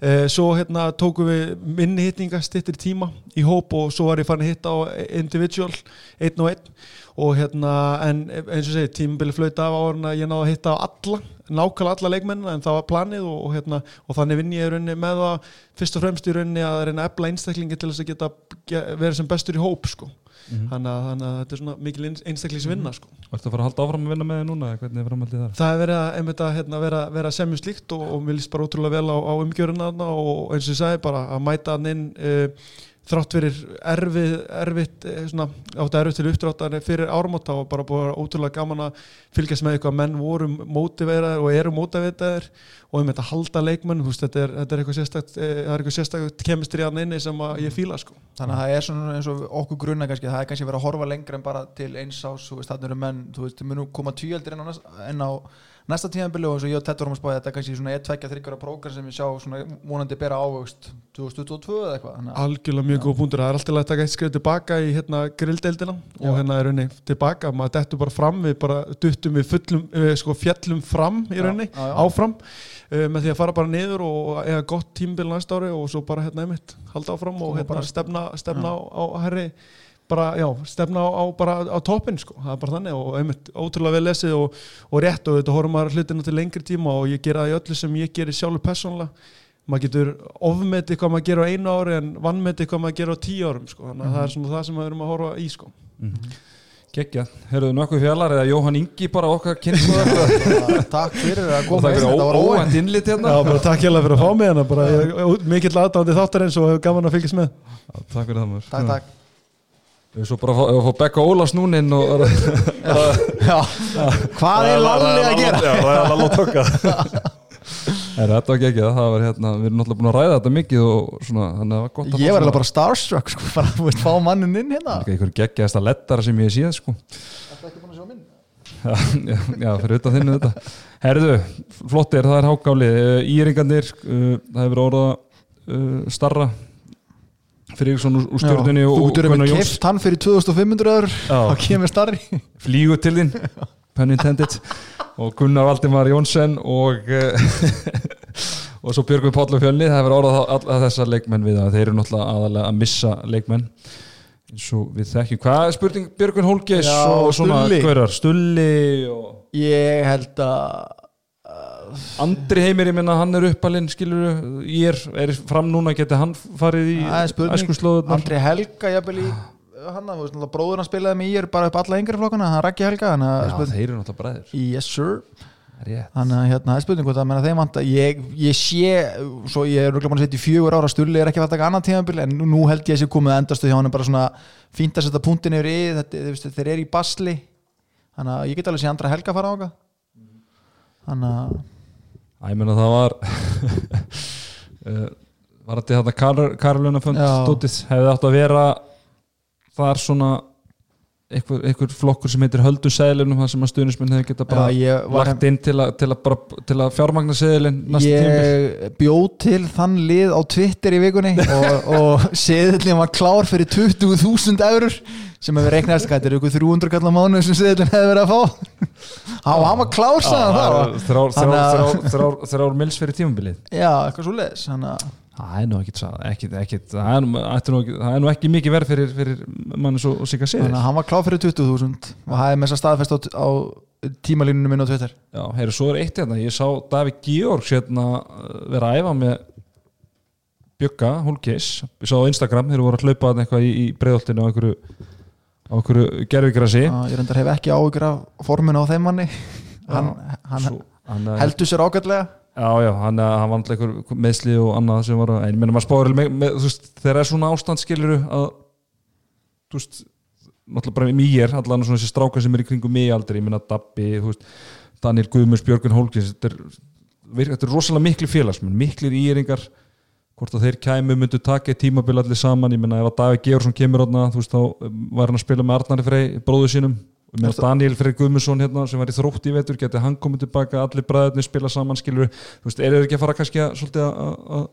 Eh, svo hérna tókum við minni hitninga stittir tíma í hóp og svo var ég farin að hitta á individual einn og einn og hérna, en eins og segi tímabili flauta af árin að ég náði að hitta á alla nákvæmlega alla leikmennina en það var planið og, og, hérna, og þannig vinn ég í rauninni með það fyrst og fremst í rauninni að reyna að efla einstaklingi til þess að geta ge- verið sem bestur í hóp sko. þannig, að, þannig að þetta er svona mikil eins- einstaklingsvinna sko. Ertu að fara að halda áfram að vinna með þið núna hvernig er framhaldið þar? það er verið að, einmitt að hérna, vera, vera semju slíkt og, og mér líst bara ótrúlega vel á, á umgjöruna og eins og ég sagði bara að mæta hann inn uh, þrátt fyrir erfið, erfitt uh, svona, átti erfitt til uppdráttar fyrir áramóta og bara búið ótrúlega gaman að fylgjast með eitthvað menn voru mótiveraðir og eru mótiveraðir og um þetta halda leikmenn veist, þetta, er, þetta er eitthvað sérstakt það eitthvað sérstakt kemistri að inni sem að ég fíla sko. þannig að það er svona eins og okkur grunna kannski það er kannski verið að horfa lengra en bara til eins ás veist, þannig eru menn, þú veist, þau munu koma tvíaldir en á, en á næsta tíðanbili og eins og ég og Tettur vorum að spáði þetta er kannski svona 1-2 þryggjara prógram sem við sjá svona vonandi bera ávöxt 2022 eða eitthvað að algjörlega mjög góð punktur. Það er alltaf að taka eitt skrif tilbaka í hérna grilldeildina Já. og hérna er rauninni tilbaka. Maður dettur bara fram, við bara duttum við fullum, við sko fjallum fram í já, já. áfram uh, með því að fara bara niður og eiga gott tímbil næsta ári og svo bara hérna einmitt halda áfram og hérna stefna, stefna á, á herri bara, já, stefna á, á bara á toppin sko, það er bara þannig og einmitt ótrúlega vel lesið og, og rétt og þetta horfum maður hlutina til lengri tíma og ég gera það í öllu sem ég gerir sjálfur persónulega. Maður getur ofmetið hvað maður gerir á einu ári en vannmetið hvað maður gerir á tíu árum sko. þannig að það er svona það sem við erum að horfa í sko. Gekkja, heyrðu nokkuð fjallar eða Jóhann Ingi bara okkar og takk fyrir að koma inn, þetta var óvænt innlit hérna. Já, bara takk hérlega fyrir að fá mig hérna bara, ég, er mikill aðdándi þáttar eins og gaman að fylgjast með. Takk fyrir það maður. Takk, takk Við svo bara að fá- að Becca Ólas núna inn og Já. hvað er Lalli að gera? Já, það er Lalli að tokka Er þetta ekki ekki? Það var hérna, við erum náttúrulega búin að ræða þetta mikið og svona, þannig að það var gott að ég var alveg bara starstruck sko, bara þú veist, fá mannin inn hérna. Bara einhver geggjaðasta lettara sem ég hef síðan sko. Ertu ekki búin að sjá minn? Já, já, fyrir utan þinnu þetta Herðu, flottir, það er hákáli. Íringarnir, uh, það hefur orða uh, starra svona úr stjórnunni og þú getur Gunnar Jóns. keft hann fyrir 2500 eur Já. þá kemur starri. Flýgu til þín. Pun intended. Og Gunnar Valdimar Jónsson og uh, og svo Björgvin Páll og Fjölni. Það hefur orðað alla þessar leikmenn við að þeir eru náttúrulega aðalega að missa leikmenn. Eins og við þekkjum. Hvað er spurning Björgvin Hólkes og svona Stulli. Stulli og ég held að Andri Heimir, ég minna hann er uppalinn skilur, ég er, er fram núna geti hann farið í Það er æskuslóðunar Andri Helga jafnvel í hann að veist, náttúrulega bróður hann spilaði með ég bara upp alla yngri flokkana, hann Raggi Helga hann að Já, spurning þeir eru náttúrulega bræður. Yes sir. Að hérna, það er spurning hvort að menna þeim vant ég, ég sé, svo ég er rúglega búin að setja í fjögur ára stulli er ekki að að taka annað tímabil en nú, held ég að sé komið að endastu hjá hann er bara svona fínt að setja punktin yfir í þetta, þeir eru í basli. Þannig að ég get alveg sé andra helga að fara á þannig að ég meina það var uh, var þetta þetta Kar Karlunafönd Já. stótið, hefði átt að vera þar svona einhver, einhver flokkur sem heitir höldu seðlunum það sem að stuðnismenn hefur geta bara Já, ég var- lagt inn til að, til að, bara, til að fjármagna tímabil ég bjóð til þann lið á Twitter í vikunni og, og seðlinn var klár fyrir 20.000 eurur sem hefur reiknast, þetta er ykkur 300 kallar mánu sem seðlinn hefur verið að fá. Hann var klár sagði hann það þrjár, Þannig að- mils fyrir tímabilið. Já, eitthvað svo leiðis það er nú ekkit, ekkit, ekkit það, er nú, það er nú ekki mikið verð fyrir, fyrir manni svo Sigur að hann var klár fyrir 20.000 og er með þess að staðfest á, á tímalínunum minn á Twitter. Já, heyru, svo er eitt hérna, ég sá Davík Georg hérna uh, vera að æfa með Bjögga, Hólkeis ég sá á Instagram, þeir voru að hlaupa eitthvað í, í breiðoltinu á einhverju á einhverju gerfigrasi Já, ég reyndar hef ekki áhyggjur af forminu á þeim manni. Hann, hann hann, heldur sér ágætlega Já, já, hann, uh, hann var alltaf einhver meðsli og annað sem var að, en ég meina maður spáður með, með, þú veist, þegar er svona ástand skiluru að þú veist, náttúrulega bara mér allan svona þessi stráka sem er í kringum mig aldrei, ég meina Dabbi, þú veist Daniel Guðmunds, Björgun Hólkins þetta er, þetta er rosalega miklu félagsmenn miklir íringar hvort að þeir kæmu myndu taka í tímabil allir saman ég meina ef að Davíð Georgsson kemur átna þú veist þá um, var hann að spila með Arnari Frey bróðu sínum með Daniel Frey Guðmundsson hérna sem var í þrótt í vetur geti hann komið tilbaka allir bræðarnir spila saman skilur þú veist eru þeir ekki að fara kannski að, að, að, að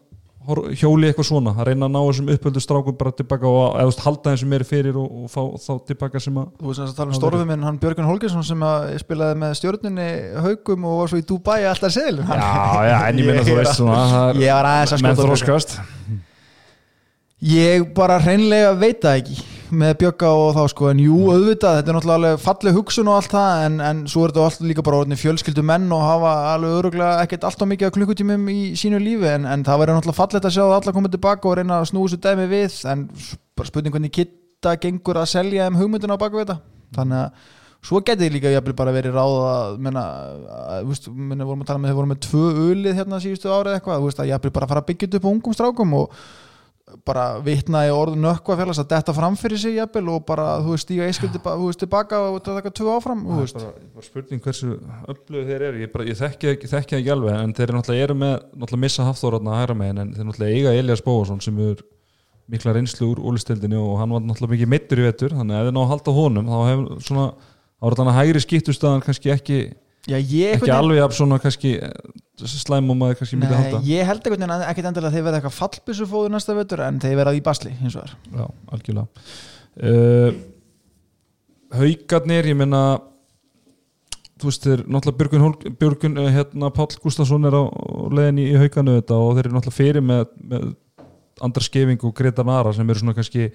hjóli eitthvað svona að reyna að ná þessum uppöldu strákum bara tilbaka og eða þú veist halda þeim sem eru fyrir og, og fá þá tilbaka sem að Þú veist að tala um stórfið minn, hann Björgun Holgersson sem að spilaði með stjórnunni haugum og var svo í Dubai alltaf seðlum. Já, já, en ég meina þú veist svona það er- Ég var aðeins að menn þróskast Ég bara hreinlega veit það ekki með Bjögga og þá sko en jú auðvitað, þetta er náttúrulega falleg hugsun og allt það en, en svo er þetta alltaf líka bara fjölskyldu menn og hafa alveg öruglega ekkert alltaf mikið klukkutímum í sínu lífi en, en það verður náttúrulega fallegt að sjá það alla koma tilbaka og reyna að snúa þessu dæmi við en bara spurning hvernig kitta gengur að selja þeim hugmyndina á baka við þetta. Þannig að svo getið líka jafnvel bara verið ráð að menna, að, veist, menna, vorum að tala með þeir voru með tvö ulið hérna síðustu árið eitthvað, að jafnvel bara vitna í orðu nökkva félast að detta fram fyrir sig jafnvel og bara þú veist stíga eiskil tilbaka, og taka tvö áfram Það er bara, bara spurning hversu öflögu þeir eru. Ég, bara, ég þekki, ekki, þekki það ekki alveg en þeir eru náttúrulega eru með náttúrulega missa hafþóratna að hæra megin en þeir náttúrulega eiga Elias Bóvason sem er mikla reynslu úr úlistildinni og hann var náttúrulega mikið meittur í vetur þannig að ef þeir ná að halda honum þá hefur svona þannig að hægri skiptustöðan kannski ekki, Já, ég, ekki alveg af svona kannski eh, slæm og maður kannski myndi Nei, halda. ég held veginn að ekkert endilega að þeir verða eitthvað fallbissufóður næsta vetur en þeir verða í basli hins vegar. Já, algjörlega. Uh, Haukarnir, ég meina þú veist þeir náttúrulega Björgun, Björgun eh, hérna, Páll Gustafsson er á leiðinni í haukanu þetta og þeir eru náttúrulega fyrir með, með Andra Skeving og Greta Nara sem eru svona kannski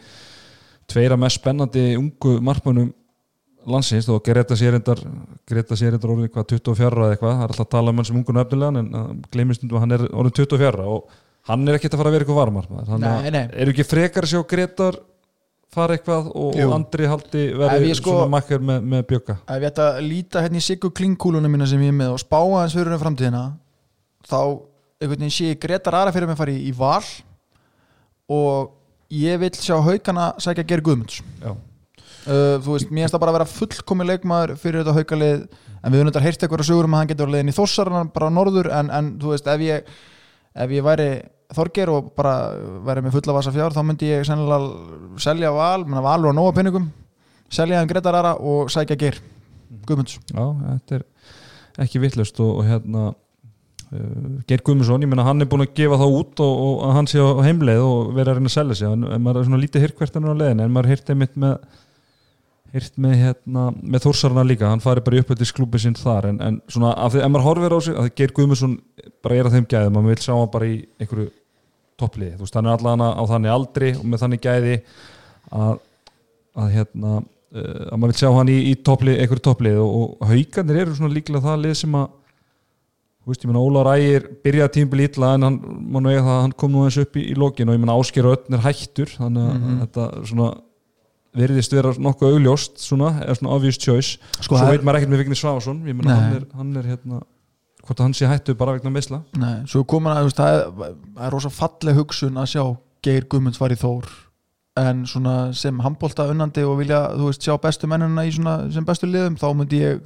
tveira mest spennandi ungu markmönnum landsins og Greta sér endar Greta sér endar orðin eitthvað 24 eða eitthvað það er alltaf að tala um hann sem ungun öfnilegan en uh, gleymist um að hann er orðin 24 og hann er ekkert að fara að vera eitthvað varmar þannig Nei, nei. að eru ekki frekar að sjá Gretar fara eitthvað og, Jú. og Andri haldi verið sko- svona makkar með, með bjöka ef ég ætta að líta hérna í siggu klingkúlunum mína sem ég er með og spá aðeins fyrir um framtíðina þá einhvern veginn sé ég Gretar Ara fyrir mig að fara í, í val og ég vil sjá haugana sækja Geir Guðmunds Já. Uh, þú veist, mér finnst það bara að vera fullkomi leikmaður fyrir þetta haukalið en við höfum þetta heyrt eitthvað sögur um að hann getur leiðin í þossarna bara á norður en, en þú veist, ef ég ef ég væri Þorger og bara væri með fulla vasa fjár þá myndi ég sennilega selja val, menna val og nóga pinningum selja hann Gretar Ara og sækja Geir Guðmunds. Já, þetta er ekki vittlust og, og hérna uh, Geir Guðmundsson, ég meina hann er búin að gefa það út og, og að hann sé á heimleið og vera að reyna að selja sig, en, maður er svona lítið er leiðin, en maður hýrt einmitt með hýrt með hérna með Þórsarna líka, hann fari bara í uppöldis klúbi sinn þar, en, en svona af því að maður horfir á sig, að Geir Guðmundsson bara er að þeim gæðum, maður vil sjá hann bara í einhverju toppliði, þú veist, hann er allan á þannig aldri og með þannig gæði að, að hérna uh, að maður vil sjá hann í, í topplið, einhverju topplið og, og haugarnir eru svona líklega það lið sem að þú veist, ég meina Ólar Ægir byrjaði tímbil illa en hann, má nú eiga það að hann kom nú eins upp í, í lokin og ég meina Ásker Ötn er hættur þannig að Mhm. þetta svona veriðist vera nokkuð augljóst svona, eða svona obvious choice. Sko, svo veit maður ekkert með Vigni Sváðsson ég meina Nei. hann hann er hérna hvort að hann sé hættu bara vegna meðsla svo komin að það er, er rosa falleg hugsun að sjá Geir Guðmunds var í Þór en svona sem handbólta unnandi og vilja, þú veist, sjá bestu mennina í svona sem bestu liðum, þá myndi ég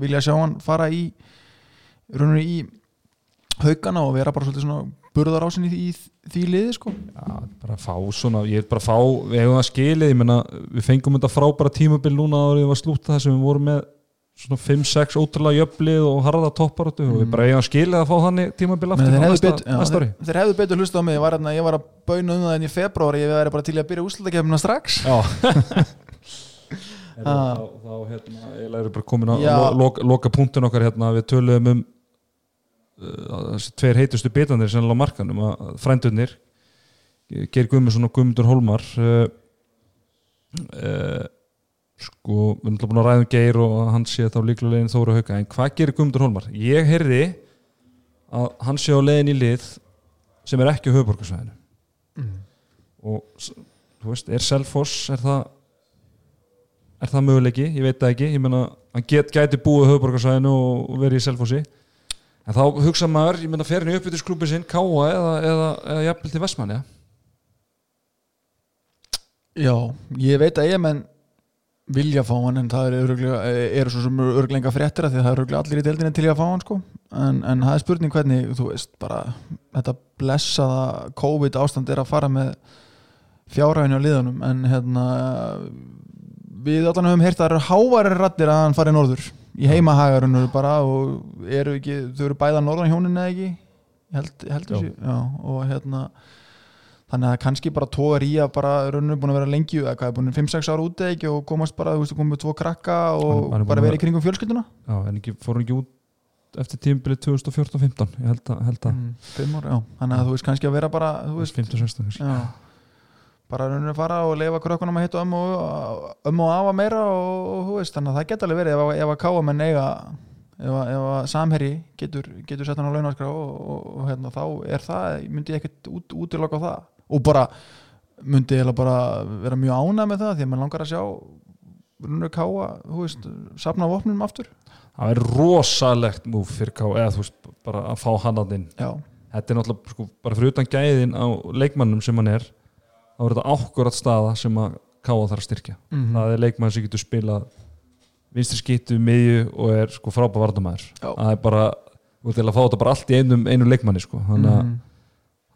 vilja sjá hann fara í rauninu í haugana og vera bara svolítið svona burðarásin í, í því liði sko. Já, bara fá svona, ég er bara að fá við hefum það skilið, ég menna við fengum þetta frábæra tímabil núna áður við var slúta það sem við vorum með svona 5-6 ótrúlega jöflið og harða topparötu og við bara hefum skilið að fá þannig tímabil aftur þeir á hefðu, næsta, bet, já, næsta ári. þeir, þeir hefðu betur hlust á mig. Ég var, hérna, ég var að bauna um það en í februar ég væri bara til að byrja úslutakefnina strax. Já. Ah. þá, þá hérna, ég er bara komin að Já. lo, loka, loka punktin okkar hérna, við töluðum um þessi tveir heitustu bitandir sem er á markanum að frændurnir Geir Guðmundsson og Guðmundur Hólmar uh, uh, sko, við erum náttúrulega búin að ræða um Geir og hann sé þá líklega leiðin Þóra Hauka. En hvað gerir Guðmundur Hólmar? Ég heyrði að hann sé á leiðin í lið sem er ekki á höfuborgarsvæðinu og s- þú veist, er Selfoss er það er það möguleiki, ég veit það ekki. Ég meina, hann get, gæti búið á höfuborgarsvæðinu og, og verið í Selfossi en þá hugsa maður, ég meina, fer hann í uppbyttisklubbi sinn Káa eða, eða, eða jafnvel til Vestmann, já Já, ég veit að ég menn vilja fá hann en það er eru svo sem öruglega fréttir af því að það eru allir í deildinni til að fá hann sko. en, en það er spurning hvernig þú veist bara þetta blessaða COVID ástand er að fara með fjárhæðinu á liðunum. En hérna við allan höfum heyrt að það eru hávarir rattir að hann fari norður í heimahagarunur bara og eru ekki, þau eru bæða norðan hjónin eða ekki? Held, ég held Já. og hérna þannig að kannski bara tógar í að bara rauninu búin að vera lengi eða hvað er búin 5-6 ára úti ekki? Og komast bara, þú veist, komið tvo krakka og Hann- hann bara verið í kringum fjölskylduna? Já, en ekki, fór hann ekki út eftir tímabilið 2014-15 ég held að, held að mm, 5 ára, já, þannig að þú veist kannski að vera bara, þú veist, 15-16 kannski. já bara rauninu að fara og leifa krökkunum að hitta ömmu og, ömmu og afa meira og, þú veist, þannig að það geta alveg verið ef, að- ef að káa menn eiga ef, að- ef að samherji getur, getur sett hann á launaskrá og, og, og hérna, þá er það, myndi ég ekkert út, útiloka það. Og bara myndi ég bara vera mjög ánað með það því að mann langar að sjá rauninu káa, þú veist, safna vopnum aftur. Það er rosalegt múf fyrir Ká eða þú veist, bara að fá hann að inn já, þetta er náttúrulega, sko, bara fyrir utan gæðin á leikmannum sem hann er þá er þetta ákvörðat staða sem að Káa þarf að styrkja. Mm það er leikmann sem getur spilað vinstri skittu, miðju og er sko frábæð vardamæður Já. það er bara, þú ert til að fá þetta bara allt í einum, einum leikmanni sko. Þannig að, Mhm.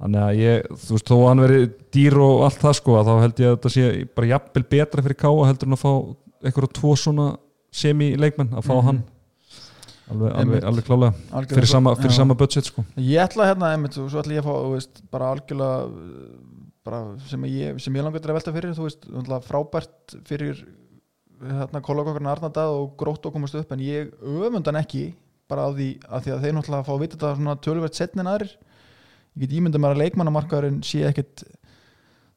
þannig að ég, þú veist, þó að hann veri dýr og allt það sko, þá held ég að þetta sé bara jafnvel betra fyrir Káa heldur en að fá einhverja tvo svona semi leikmenn að fá Mhm. hann. Alveg, alveg, alveg klálega. Algjörlega fyrir sama, sama budget sko. Ég ætla hérna, einmitt, og svo ætla ég að fá veist, bara algjörlega sem ég, sem ég langar til að velta fyrir þú veist, frábært fyrir hérna kollegokkarna Arnardað og grótt og komast upp en ég öfundan ekki bara á því að því að þeir náttúrulega fá að vita þetta svona tölvert setni en aðrir. Ég get ímyndað mér að leikmannamarkaðurinn sé ekkit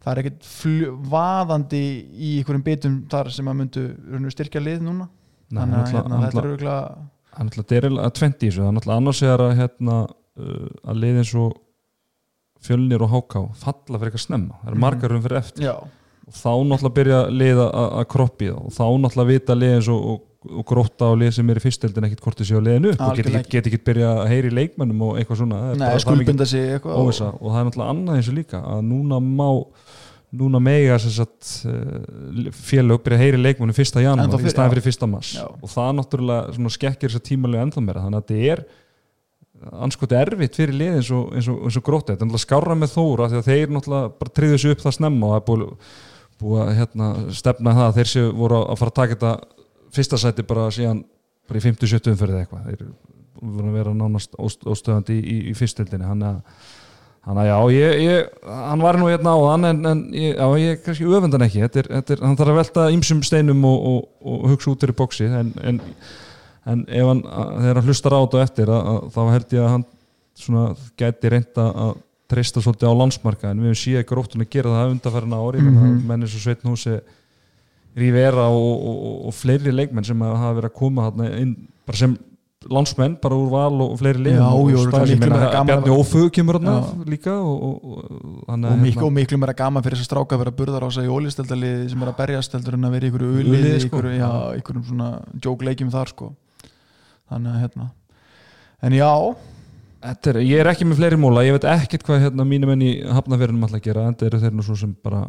það er fljó, vaðandi í einhverjum bitum þar sem að myndu styrkja lið núna. Nei, þannig að hérna, þetta er auðvitað það er náttúrulega að tventi í þessu. Það er náttúrulega annars er að hérna, að liðin og fjölnir og háká falla fyrir eitthvað snemma. Það er Mhm. margar um fyrir eftir. Já, og þá náttúrulega byrja liða að að kroppi það og þá náttúrulega vita lið eins og, og, og gróta og lið sem er í fyrsteldin ekkit hvort þið séu liðinu og get ekki, ekki byrja að heyri leikmennum og eitthvað svona. Nei, það eitthvað og- það er náttúrulega annað eins og líka að núna má núna mega uh, félög byrja að heyri leikmennum fyrsta janúar í já. fyrir fyrsta mars. Já. og það náttúrulega skekkir þess að tímalega ennþá meira þannig að þetta er anskoti erfitt fyrir lið eins og, eins og, eins og gróti þetta er náttúrulega skárra með þóra að þeir náttúrulega bara tryggðu þessu upp það snemma og það er búið, búið að hérna, stefna það að þeir séu voru að fara að taka þetta fyrsta sæti bara síðan bara í 50-70 umferðið eitthvað. Þeir voru að vera nánast óst- óstöðandi í, í, í fyrstildinni hann að já, ég, ég, hann var nú hérna á hann en, en ég, já, ég kannski öfundan ekki. Þetta er, þetta er, hann þarf að velta ýmsum steinum og, og hugsa út í bóksi en, en, en ef hann þegar hann hlustar á þetta eftir að, að, þá held ég að hann svona gæti reynda að treysta svolítið á landsmarka en við höfum síðan gróttun að gera það undarfærna ári mm. -hmm. menn eins og Sveitn Húsi Rivera og, og, og, og fleiri leikmenn sem að hafa verið að koma inn bara sem landsmenn, bara úr val og fleiri leikmenn og, Bjarni að- Ófug kemur Já. líka og, og, og, hann og miklu, og miklu meira gaman fyrir þess að stráka að vera burðar á sig í ólistildaliði sem er að berjast heldur en að vera í ykkur sko. ykkur, já, ykkur svona jókleikjum þar sko þannig að hérna. En já, er, ég er ekki með fleiri móla, ég veit ekkert hvað hérna mínum enn í hafnafjörnum alltaf að gera, en eru þeir nú svo sem bara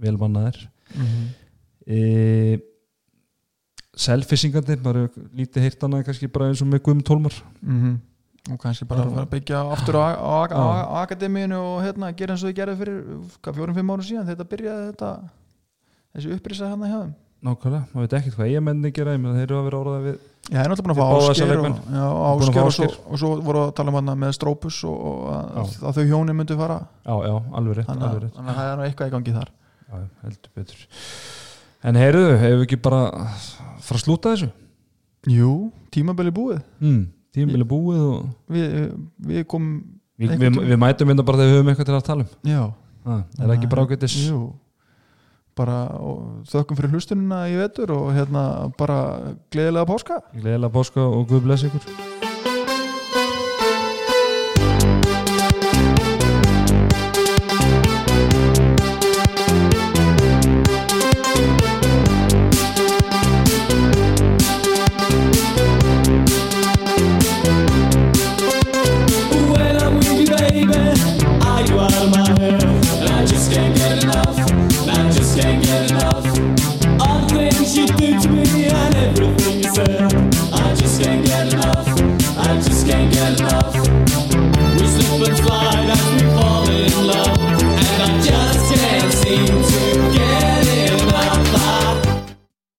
velmannaðir e, Selfissingarnir, maður hefur lítið heyrt hana kannski bara eins og með Guðmund Tólmar. Mm og kannski bara að að byggja aftur á, á, á, á, akademíinu og hérna, gera eins og þið gerði fyrir fjórum-fimm árum síðan þetta byrjaði þetta þessi upprisa hérna hjá þeim. Nákvæmlega, maður veit ekkert hvað ég menni gera ég menn þeir eru að vera orðað við Já, það er náttúrulega búin að fá ásker og, já, ásker og, svo, og svo voru að tala um hana með Strópus og, og að, þau hjóni myndu fara. Já, já, alveg rétt, þannig að, það er eitthvað í gangi þar. Já, heldur betur. En heyrðu, hefur við ekki bara fara að slúta þessu? Jú, tímabili búið. Mm, tímabili búið og Við, við komum við, við, við mætum mynda bara þegar við höfum eitthvað til að tala um. Já, ah, er það ekki bara ágætis? Jú bara þökkum fyrir hlustunina í vetur og hérna bara gleðilega páska. Gleðilega páska og Guð bless ykkur